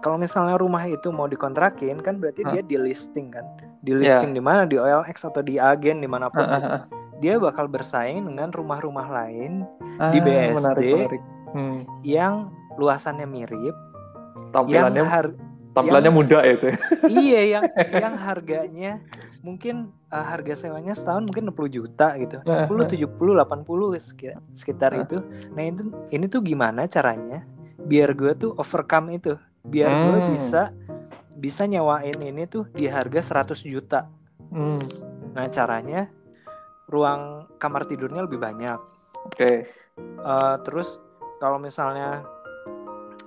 kalau misalnya rumah itu mau dikontrakin kan berarti Hah? dia di listing kan di listing di mana di OLX atau di agen di mana pun ah, ah, gitu. dia bakal bersaing dengan rumah-rumah lain Ah, Di BSD. Menarik, menarik. Hmm. yang luasannya mirip yang Tampilannya har- tampilannya muda ya itu. ya. iya yang yang harganya mungkin eh, harga sewanya setahun mungkin 60 juta gitu 60 70 80 sekitar, sekitar itu nah itu ini tuh gimana caranya biar gue tuh overcome itu biar gue Hmm. bisa bisa nyewain ini tuh di harga 100 juta Hmm. nah caranya ruang kamar tidurnya lebih banyak Oke. Eh, terus kalau misalnya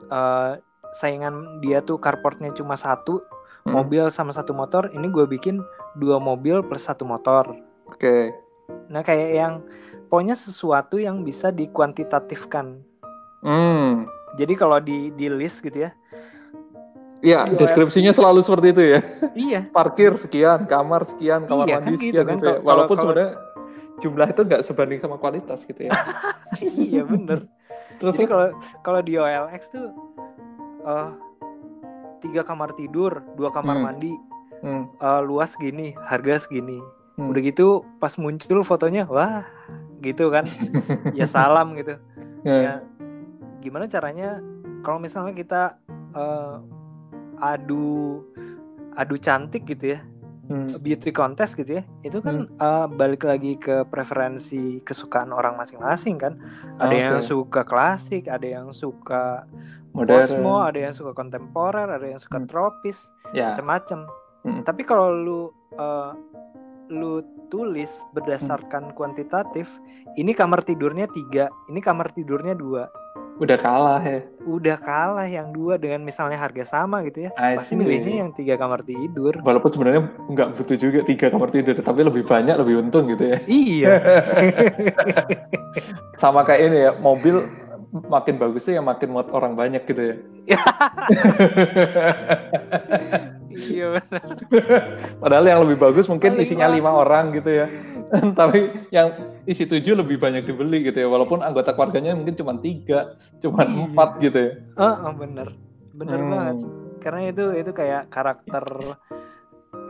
eh, saingan dia tuh carportnya cuma satu Hmm. mobil sama satu motor ini gue bikin dua mobil plus satu motor Oke. nah kayak yang pokoknya sesuatu yang bisa dikuantitatifkan Hmm. Jadi kalau di di list gitu ya Iya, deskripsinya selalu seperti itu ya. iya Parkir sekian, kamar sekian, kamar Iya, mandi kan gitu sekian kan. gitu ya. Walaupun kalau- sebenarnya jumlah itu nggak sebanding sama kualitas gitu ya. iya bener Terus jadi kalau kalau di OLX tuh eh tiga kamar tidur dua kamar Hmm. mandi hmm, eh, luas gini harga segini hmm. udah gitu pas muncul fotonya wah gitu kan ya salam gitu Ya. ya gimana caranya kalau misalnya kita eh, adu adu cantik gitu ya Hmm. beauty contest gitu ya itu kan eh, balik lagi ke preferensi kesukaan orang masing-masing kan ada yang Oke. suka klasik ada yang suka Modern. Cosmo ada yang suka kontemporer ada yang suka Hmm. tropis Ya. macam-macam Hmm. tapi kalau lu eh, lu tulis Hmm. berdasarkan kuantitatif ini kamar tidurnya tiga ini kamar tidurnya dua Udah kalah ya. udah kalah yang dua dengan misalnya harga sama gitu ya I pasti milihnya yang tiga kamar tidur Walaupun sebenarnya nggak butuh juga tiga kamar tidur, tapi lebih banyak lebih untung gitu ya. iya Sama kayak ini ya, mobil makin bagus tuh ya makin muat orang banyak gitu ya. iya benar Padahal yang lebih bagus mungkin Paling isinya lima orang gitu ya. Tapi yang isi tujuh lebih banyak dibeli gitu ya. Walaupun anggota keluarganya mungkin cuma tiga, cuma Iya. empat gitu ya. oh, bener bener Hmm. banget karena itu itu kayak karakter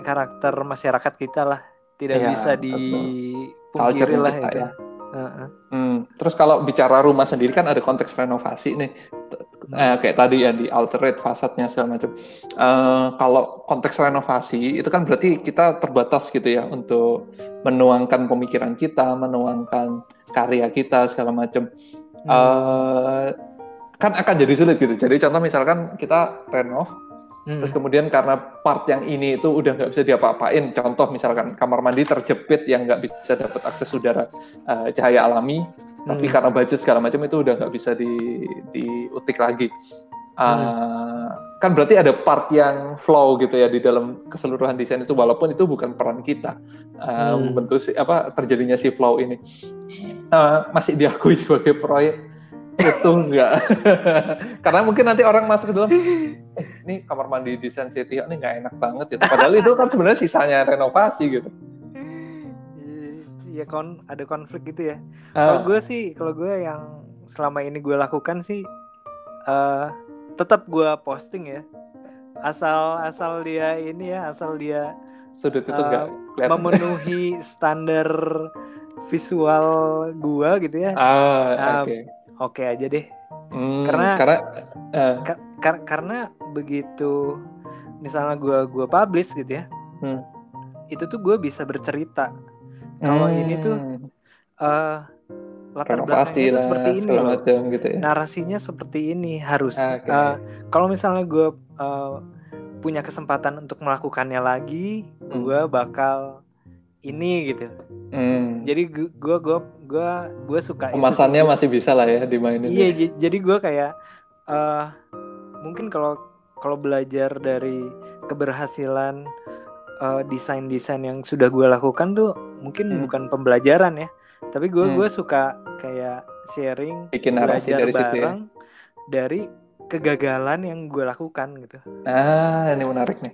karakter masyarakat kita lah tidak Iya, bisa dipungkiri lah kita itu ya. Heeh. Hmm. Terus kalau bicara rumah sendiri kan ada konteks renovasi nih. T- eh, kayak tadi ya di alterate fasadnya segala macam. Uh, kalau konteks renovasi itu kan berarti kita terbatas gitu ya untuk menuangkan pemikiran kita, menuangkan karya kita segala macam. Hmm. Uh, kan akan jadi sulit gitu. Jadi contoh misalkan kita renov, hmm. terus kemudian karena part yang ini itu udah nggak bisa diapa-apain. Contoh misalkan kamar mandi terjepit yang nggak bisa dapat akses udara uh, cahaya alami, tapi hmm. karena budget segala macam itu udah nggak bisa di diutik lagi. Uh, hmm. Kan berarti ada part yang flow gitu ya di dalam keseluruhan desain itu, walaupun itu bukan peran kita uh, hmm. membentuk si, apa terjadinya si flow ini. Uh, masih diakui sebagai proyek itu enggak karena mungkin nanti orang masuk ke dalam eh, ini kamar mandi di San City ini nggak enak banget gitu padahal itu kan sebenarnya sisanya renovasi gitu Iya kon ada konflik gitu ya. Uh. Kalau gue sih, kalau gue yang selama ini gue lakukan sih, uh, tetap gue posting ya. Asal asal dia ini ya, asal dia sudut itu uh, memenuhi standar visual gue gitu ya. Ah, oke. Okay oke aja deh. Hmm, karena karena uh, kar kar karena begitu misalnya gue gua publish gitu ya. Hmm. Itu tuh gue bisa bercerita. Kalau hmm. ini tuh uh, latar belakangnya itu seperti ini loh. Gitu ya. Narasinya seperti ini harus. Okay. Uh, kalau misalnya gue uh, punya kesempatan untuk melakukannya lagi, hmm. gue bakal ini gitu. Hmm. Jadi gue gue gue gue suka kemasannya itu. masih bisa lah ya dimainin. Iya, ya. jadi gue kayak uh, mungkin kalau kalau belajar dari keberhasilan uh, desain-desain yang sudah gue lakukan tuh mungkin hmm. bukan pembelajaran ya, tapi gue hmm. gue suka kayak sharing, bikin narasi dari bareng situ ya. dari kegagalan yang gue lakukan gitu. Ah, ini menarik nih.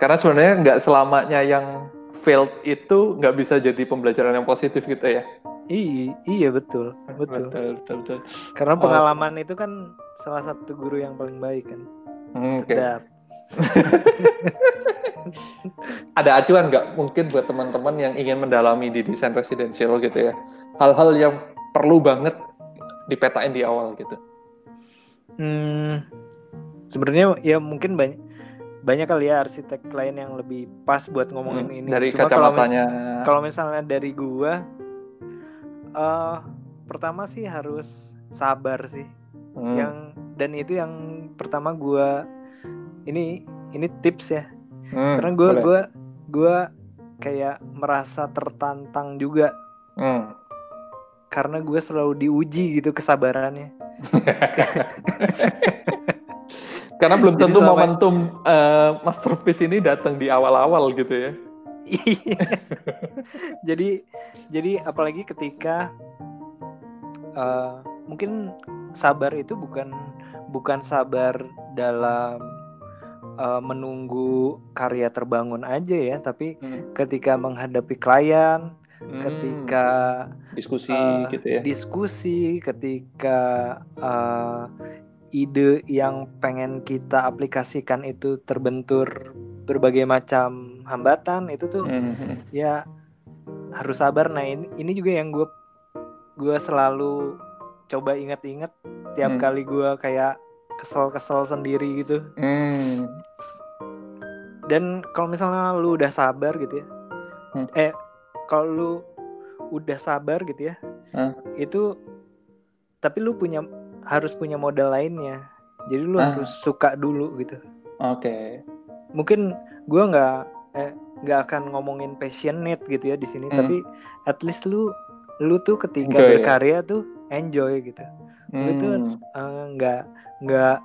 Karena sebenarnya nggak selamanya yang failed itu nggak bisa jadi pembelajaran yang positif gitu ya. Iya, iya betul, betul. Betul, betul, betul. Karena oh. pengalaman oh. itu kan salah satu guru yang paling baik kan. Hmm, Sedap. Ada acuan nggak mungkin buat teman-teman yang ingin mendalami di desain residential gitu ya? Hal-hal yang perlu banget dipetain di awal gitu. Hmm, sebenarnya ya mungkin banyak banyak kali ya arsitek lain yang lebih pas buat ngomongin hmm, ini. Dari Cuma kacamatanya. Kalau, misalnya dari gua, uh, pertama sih harus sabar sih. Hmm. Yang dan itu yang pertama gua ini ini tips ya. Hmm, Karena gua boleh. gua gua kayak merasa tertantang juga. Hmm. Karena gue selalu diuji gitu kesabarannya. Karena belum tentu Jadi momentum uh, masterpiece ini datang di awal-awal gitu ya. Iya. jadi jadi apalagi ketika uh, mungkin sabar itu bukan bukan sabar dalam uh, menunggu karya terbangun aja ya, tapi hmm. ketika menghadapi klien, hmm. ketika diskusi uh, gitu ya. Diskusi ketika uh, ide yang pengen kita aplikasikan itu terbentur berbagai macam hambatan itu tuh mm-hmm. ya harus sabar nah ini ini juga yang gue gue selalu coba inget-inget tiap mm. kali gue kayak kesel-kesel sendiri gitu mm. dan kalau misalnya lu udah sabar gitu ya mm. eh kalau lu udah sabar gitu ya mm. itu tapi lu punya harus punya modal lainnya jadi lu ah. harus suka dulu gitu oke okay. mungkin gue nggak eh nggak akan ngomongin passionate gitu ya di sini hmm. tapi at least lu lu tuh ketika enjoy, ya? berkarya ya? tuh enjoy gitu hmm. lu tuh eh, nggak uh, nggak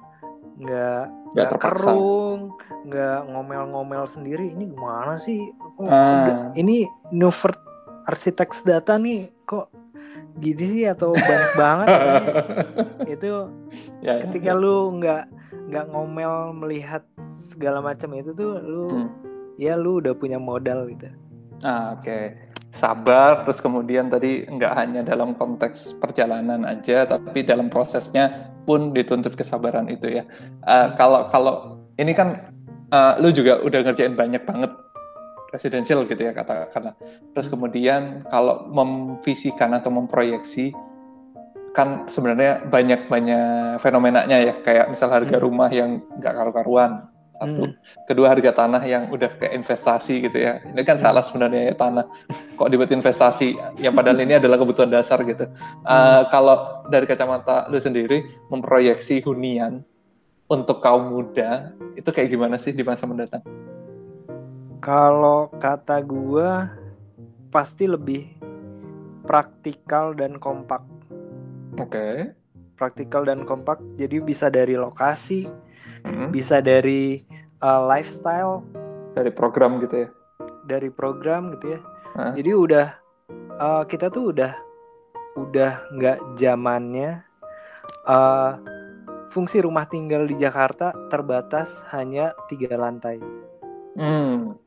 nggak nggak kerung nggak ngomel-ngomel sendiri ini gimana sih kok ah. ini Nuvert Architects Data nih kok gini sih atau banyak banget itu ya, ketika ya. lu nggak nggak ngomel melihat segala macam itu tuh lu hmm. ya lu udah punya modal gitu ah, oke okay. sabar terus kemudian tadi nggak hanya dalam konteks perjalanan aja tapi dalam prosesnya pun dituntut kesabaran itu ya uh, kalau kalau ini kan uh, lu juga udah ngerjain banyak banget residential gitu ya kata karena terus kemudian kalau memvisikan atau memproyeksi kan sebenarnya banyak banyak fenomenanya ya kayak misal harga Hmm. rumah yang nggak karu-karuan satu Hmm. kedua harga tanah yang udah kayak investasi gitu ya ini kan Hmm. salah sebenarnya ya tanah kok dibuat investasi yang padahal ini adalah kebutuhan dasar gitu Hmm. Eh, kalau dari kacamata lu sendiri memproyeksi hunian untuk kaum muda itu kayak gimana sih di masa mendatang Kalau kata gua pasti lebih praktikal dan kompak. oke Praktikal dan kompak. Jadi bisa dari lokasi, Hmm. bisa dari uh, lifestyle, dari program gitu ya dari program gitu ya. Hah? Jadi udah uh, kita tuh udah udah nggak zamannya uh, fungsi rumah tinggal di Jakarta terbatas hanya tiga lantai. Hmm.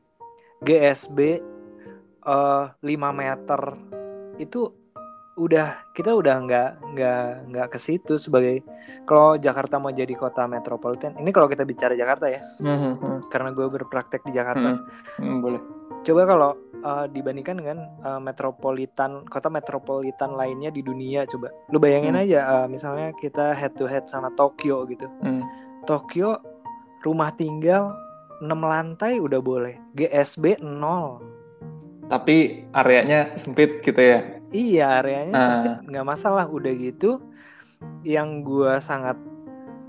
GSB eh 5 meter itu udah kita udah nggak nggak nggak ke situ sebagai kalau Jakarta mau jadi kota metropolitan ini kalau kita bicara Jakarta ya Hmm, hmm, karena gue berpraktek di Jakarta Hmm. Hmm, boleh coba kalau eh, dibandingkan dengan eh, metropolitan kota metropolitan lainnya di dunia coba lu bayangin Hmm. aja eh, misalnya kita head to head sama Tokyo gitu Hmm. Tokyo rumah tinggal 6 lantai udah boleh. GSB 0 tapi areanya sempit gitu ya? Iya areanya Ah. sempit. Nggak masalah udah gitu. Yang gua sangat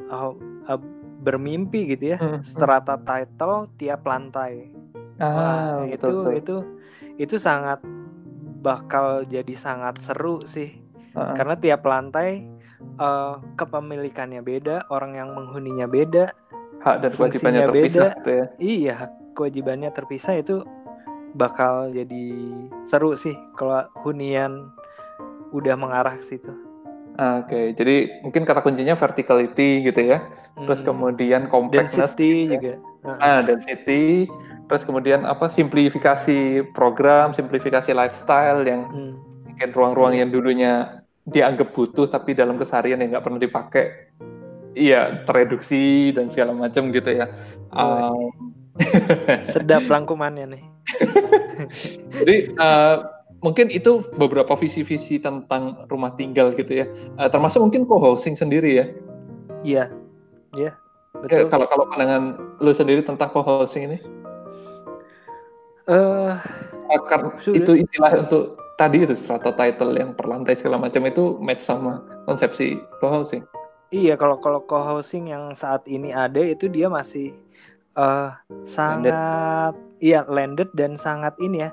uh, uh, bermimpi gitu ya Hmm, hmm. strata title tiap lantai. Ah Wah, itu betul itu itu sangat bakal jadi sangat seru sih. Ah, karena tiap lantai uh, kepemilikannya beda orang yang menghuninya beda hak dan kewajibannya terpisah beda. gitu ya iya kewajibannya terpisah itu bakal jadi seru sih kalau hunian udah mengarah ke situ oke jadi mungkin kata kuncinya verticality gitu ya terus Hmm. kemudian compactness density gitu ya. juga. Ah density terus kemudian apa simplifikasi program simplifikasi lifestyle yang Hmm. mungkin ruang-ruang yang dulunya dianggap butuh tapi dalam keseharian yang nggak pernah dipakai iya tereduksi dan segala macam gitu ya Oh, Um, Sedap rangkumannya nih. Jadi eh, mungkin itu beberapa visi-visi tentang rumah tinggal gitu ya. Eh, termasuk mungkin co-housing sendiri ya. Iya. Iya. Ya, Betul. kalau kalau pandangan lu sendiri tentang co-housing ini, Eh, eh, Sudah. itu istilah untuk tadi itu strata title yang per lantai segala macam itu match sama konsepsi co-housing. Iya kalau kalau co-housing yang saat ini ada itu dia masih eh sangat iya landed dan sangat ini ya.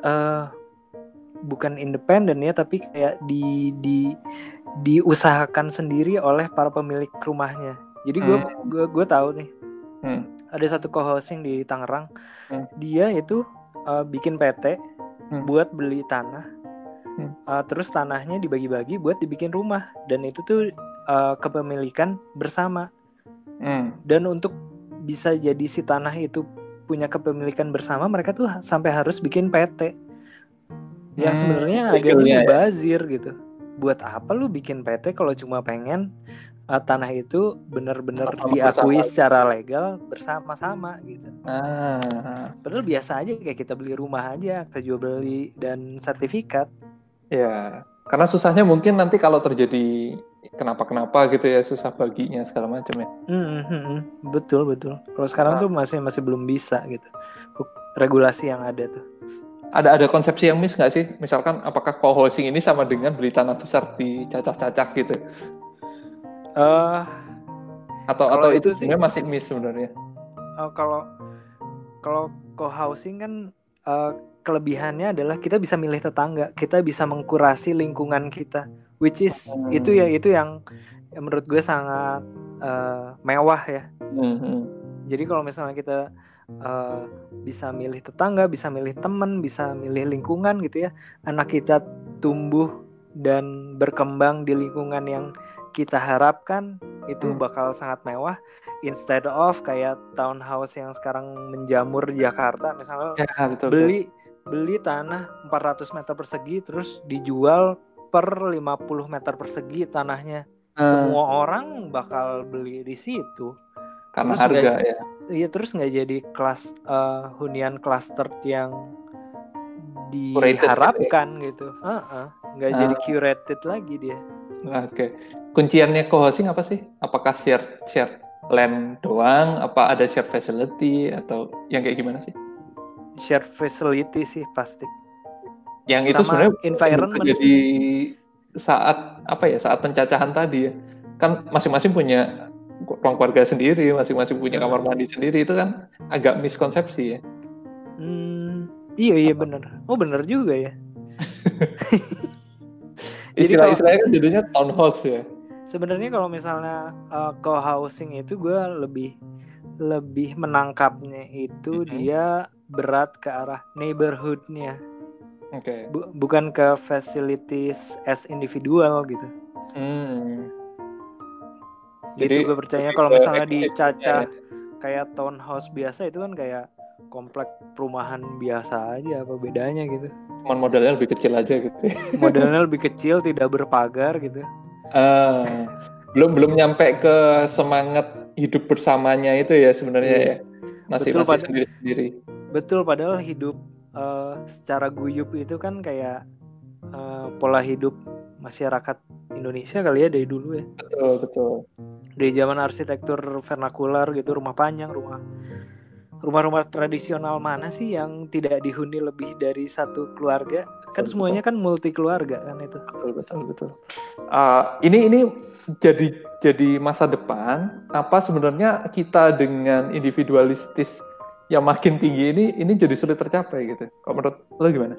eh bukan independen ya tapi kayak di di diusahakan sendiri oleh para pemilik rumahnya. Jadi gue Hmm. gue gue tahu nih Hmm. ada satu co-housing di Tangerang. Hmm. Dia itu uh, bikin PT Hmm. buat beli tanah. Hmm. Uh, terus tanahnya dibagi-bagi buat dibikin rumah dan itu tuh uh, kepemilikan bersama. Hmm. Dan untuk bisa jadi si tanah itu punya kepemilikan bersama, mereka tuh sampai harus bikin PT. Yang Hmm, sebenarnya agak legalnya ya. mubazir gitu. Buat apa lu bikin PT kalau cuma pengen uh, tanah itu benar-benar diakui bersama. secara legal bersama-sama gitu. Ah, Padahal biasa aja kayak kita beli rumah aja, akta jual beli dan sertifikat. ya. Karena susahnya mungkin nanti kalau terjadi kenapa-kenapa gitu ya, susah baginya segala macam ya. Hmm, hmm, betul betul. Kalau sekarang Nah. tuh masih masih belum bisa gitu. Regulasi yang ada tuh. Ada ada konsepsi yang miss nggak sih? Misalkan apakah co-housing ini sama dengan beli tanah besar di cacak-cacak gitu? Eh Atau atau itu itu sih- masih miss sebenarnya? eh, kalau kalau co-housing kan eh, kelebihannya adalah kita bisa milih tetangga, kita bisa mengkurasi lingkungan kita, which is Hmm. itu ya itu yang, menurut gue sangat eh, mewah ya. Hmm. Jadi kalau misalnya kita eh, bisa milih tetangga, bisa milih teman, bisa milih lingkungan gitu ya, anak kita tumbuh dan berkembang di lingkungan yang kita harapkan itu Hmm. bakal sangat mewah. Instead of kayak townhouse yang sekarang menjamur Jakarta, misalnya Ya betul. betul. beli beli tanah 400 meter persegi terus dijual per 50 meter persegi tanahnya. Ah, Semua orang bakal beli di situ. karena terus harga nggak- ya. Iya terus nggak jadi kelas eh, hunian cluster yang Curated diharapkan gitu. Heeh, nggak jadi Ah. curated lagi dia. Oke. Okay. Kunciannya co-hosting apa sih? Apakah share share land doang? Apa ada share facility atau yang kayak gimana sih? Share facility sih pasti. Yang itu sebenarnya environment jadi saat apa ya? Saat pencacahan tadi ya. Kan masing-masing punya ruang keluarga sendiri, masing-masing punya kamar mandi sendiri itu kan agak miskonsepsi ya. Hmm, iya iya benar. Oh benar juga ya. Istilah-istilahnya kan jadinya townhouse ya. Sebenarnya kalau misalnya uh, co-housing itu gue lebih lebih menangkapnya itu mm -hmm. dia berat ke arah neighborhoodnya. Oke. Okay. Bu bukan ke facilities as individual gitu. Hmm. Gitu gue percaya kalau misalnya dicacah ya. kayak townhouse biasa itu kan kayak komplek perumahan biasa aja apa bedanya gitu. Cuman modelnya lebih kecil aja gitu. modelnya lebih kecil, tidak berpagar gitu. Uh, belum belum nyampe ke semangat hidup bersamanya itu ya sebenarnya yeah. ya. Masih betul, masih sendiri sendiri. Betul, padahal hidup uh, secara guyup itu kan kayak uh, pola hidup masyarakat Indonesia kali ya dari dulu ya. Betul, betul. Dari zaman arsitektur vernakular gitu, rumah panjang, rumah rumah-rumah tradisional mana sih yang tidak dihuni lebih dari satu keluarga? Kan betul, semuanya kan multi keluarga kan itu. Betul betul betul. Uh, ini ini jadi jadi masa depan apa sebenarnya kita dengan individualistis yang makin tinggi ini ini jadi sulit tercapai gitu. Kalau menurut lo gimana?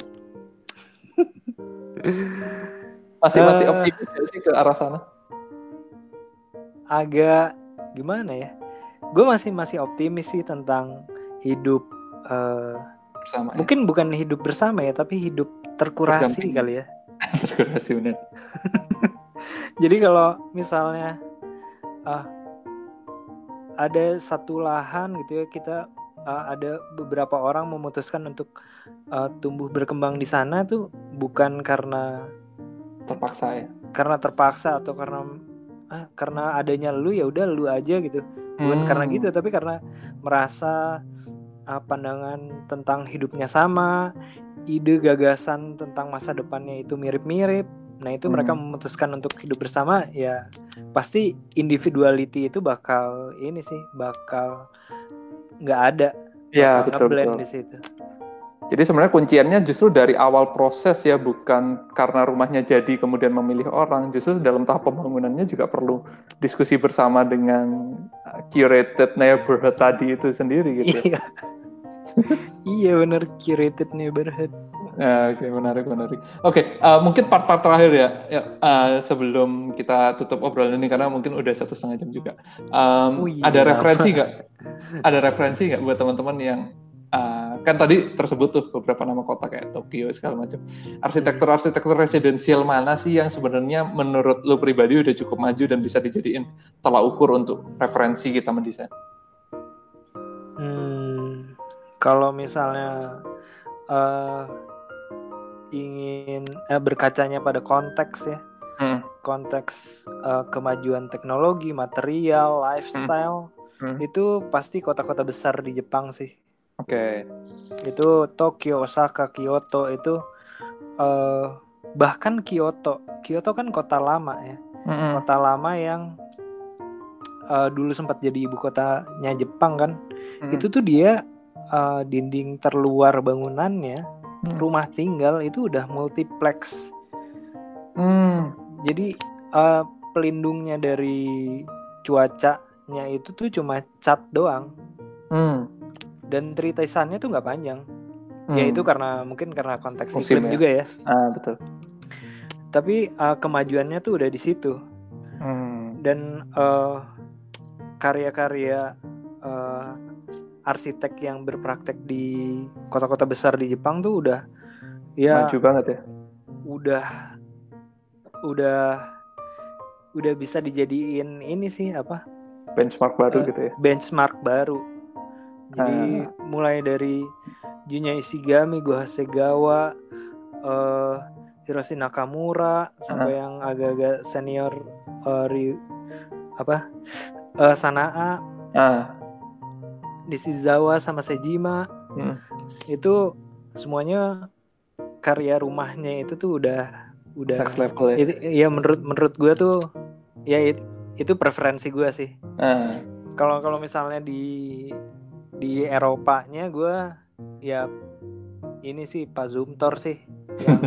masih masih uh, optimis sih ke arah sana? Agak gimana ya? gue masih masih optimis sih tentang hidup uh, bersama. Ya? Mungkin ya? bukan hidup bersama ya, tapi hidup terkurasi kali ya. terkurasi benar. Jadi kalau misalnya uh, ada satu lahan gitu ya kita uh, ada beberapa orang memutuskan untuk uh, tumbuh berkembang di sana tuh bukan karena terpaksa ya. Karena terpaksa atau karena ah, karena adanya lu ya udah lu aja gitu bukan hmm. karena gitu tapi karena merasa uh, pandangan tentang hidupnya sama ide gagasan tentang masa depannya itu mirip-mirip nah itu hmm. mereka memutuskan untuk hidup bersama ya pasti individuality itu bakal ini sih bakal nggak ada ya betul, betul. di situ jadi sebenarnya kunciannya justru dari awal proses ya, bukan karena rumahnya jadi kemudian memilih orang. Justru dalam tahap pembangunannya juga perlu diskusi bersama dengan uh, curated neighborhood tadi itu sendiri gitu. Iya, iya benar curated neighborhood. Ya, Oke, okay, menarik, menarik. Oke, okay, uh, mungkin part-part terakhir ya, ya uh, sebelum kita tutup obrolan ini karena mungkin udah satu setengah jam juga. Um, oh, iya. Ada referensi nggak? Ada referensi nggak buat teman-teman yang uh, kan tadi tersebut tuh beberapa nama kota kayak Tokyo segala macam. Arsitektur-arsitektur residensial mana sih yang sebenarnya menurut lo pribadi udah cukup maju dan bisa dijadiin tolak ukur untuk referensi kita mendesain? Hmm, kalau misalnya uh, ingin uh, berkacanya pada konteks ya, hmm. konteks uh, kemajuan teknologi, material, lifestyle. Hmm. Hmm. itu pasti kota-kota besar di Jepang sih Oke. Okay. Itu Tokyo, Osaka, Kyoto itu uh, bahkan Kyoto. Kyoto kan kota lama ya. Mm-hmm. Kota lama yang uh, dulu sempat jadi ibu kotanya Jepang kan. Mm-hmm. Itu tuh dia uh, dinding terluar bangunannya, mm. rumah tinggal itu udah multiplex. Mm. Jadi uh, pelindungnya dari cuacanya itu tuh cuma cat doang. Mm dan ceritasannya tuh nggak panjang hmm. ya itu karena mungkin karena konteks Musim iklim ya? juga ya ah betul tapi uh, kemajuannya tuh udah di situ hmm. dan uh, karya-karya uh, arsitek yang berpraktek di kota-kota besar di Jepang tuh udah ya maju banget ya udah udah udah bisa dijadiin ini sih apa benchmark baru uh, gitu ya benchmark baru jadi uh. mulai dari Junya Ishigami, Go Hasegawa, uh, Hiroshi Nakamura sampai uh. yang agak-agak senior uh, Ryu, apa uh, Sanaa, uh. Nishizawa sama Sejima hmm. itu semuanya karya rumahnya itu tuh udah udah next level ya. itu ya menurut menurut gue tuh ya itu, itu preferensi gue sih Nah, kalau kalau misalnya di di Eropanya gue ya ini sih Pak Zumtor sih yang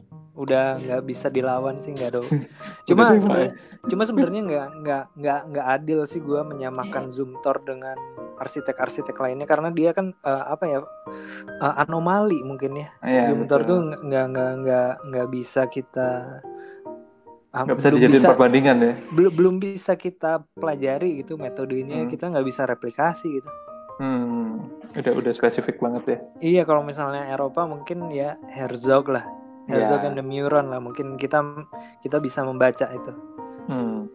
udah nggak bisa dilawan sih nggak ada cuma sebenarnya cuma sebenarnya nggak nggak nggak nggak adil sih gue menyamakan Zumtor dengan arsitek-arsitek lainnya karena dia kan eh, apa ya eh, anomali mungkin ya Iya, Zumtor betul. tuh nggak nggak nggak nggak bisa kita ah, nggak bisa dijadiin bisa- perbandingan ya. belum belum bisa kita pelajari gitu metodenya Hmm. kita nggak bisa replikasi gitu Hmm, udah udah spesifik banget ya. iya kalau misalnya Eropa mungkin ya Herzog lah Herzog Ya. and the Muron lah mungkin kita kita bisa membaca itu Hmm.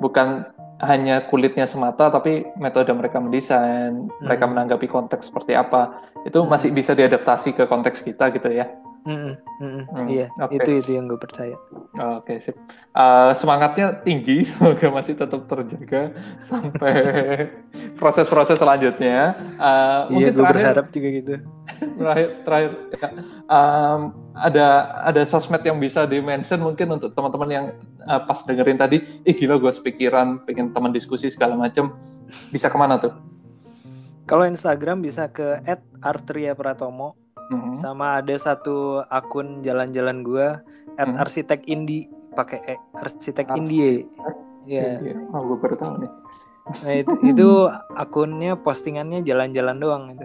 Bukan hanya kulitnya semata, tapi metode mereka mendesain, mereka Hmm. menanggapi konteks seperti apa, itu Hmm. masih bisa diadaptasi ke konteks kita gitu ya. Mm-mm, mm-mm, Hmm, iya oke. itu itu yang gue percaya Oke, sip. Eh, semangatnya tinggi, semoga masih tetap terjaga sampai proses-proses selanjutnya. Eh, iya mungkin gue terakhir, berharap juga gitu terakhir, terakhir, ya, em, ada ada sosmed yang bisa di mention mungkin untuk teman-teman yang eh, pas dengerin tadi, ih gila gue sepikiran, pengen teman diskusi segala macam, bisa ke mana tuh? kalau Instagram bisa ke @artriapratomo Mhm. sama ada satu akun jalan-jalan gue Hmm. @arsitek indie pakai e, arsitek indie ya Iya, oh, gue baru tahu nih. nah itu itu akunnya postingannya jalan-jalan doang itu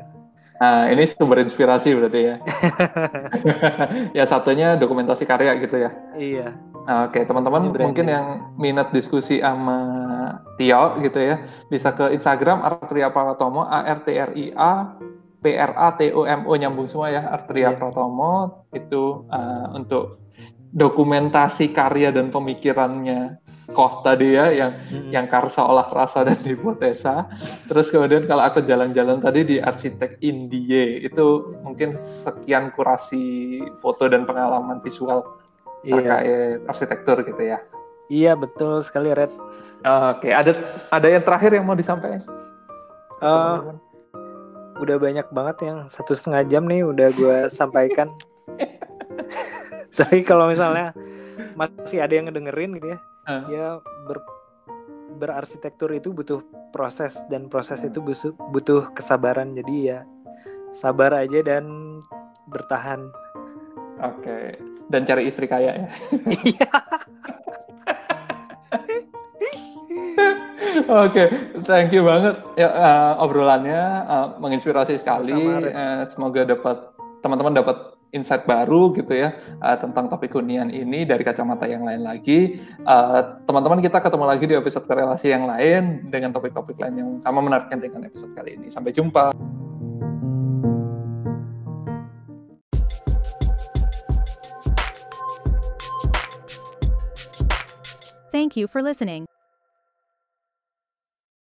Nah, ini sumber inspirasi berarti ya. ya satunya dokumentasi karya gitu ya. iya Nah, Oke, teman-teman Ini branding. mungkin yang minat diskusi sama Tio gitu ya, bisa ke Instagram Artria Pratomo A R T R I A P R A T O M O nyambung semua ya Artria Iya. Pratomo itu uh, untuk dokumentasi karya dan pemikirannya Koh tadi ya yang Mm-mm. yang karsa olah rasa dan hipotesa. Terus kemudian kalau aku jalan-jalan tadi di arsitek Indie itu mungkin sekian kurasi foto dan pengalaman visual iya terkait arsitektur gitu ya. iya betul sekali Red Oke, ada ada yang terakhir yang mau disampaikan? Eh, udah banyak banget yang satu setengah jam nih udah gue sampaikan tapi kalau misalnya masih ada yang ngedengerin gitu ya Eh. ya ber berarsitektur itu butuh proses dan proses itu butuh butuh kesabaran jadi ya sabar aja dan bertahan Oke, dan cari istri kaya ya. Iya. Oke, thank you banget ya eh, obrolannya eh, menginspirasi sekali. Sama-sama, Ren. Eh, semoga dapat teman-teman dapat insight baru gitu ya eh, tentang topik hunian ini dari kacamata yang lain lagi. Teman-teman kita ketemu lagi di episode korelasi yang lain dengan topik-topik lain yang sama menariknya dengan episode kali ini. Sampai jumpa. Thank you for listening.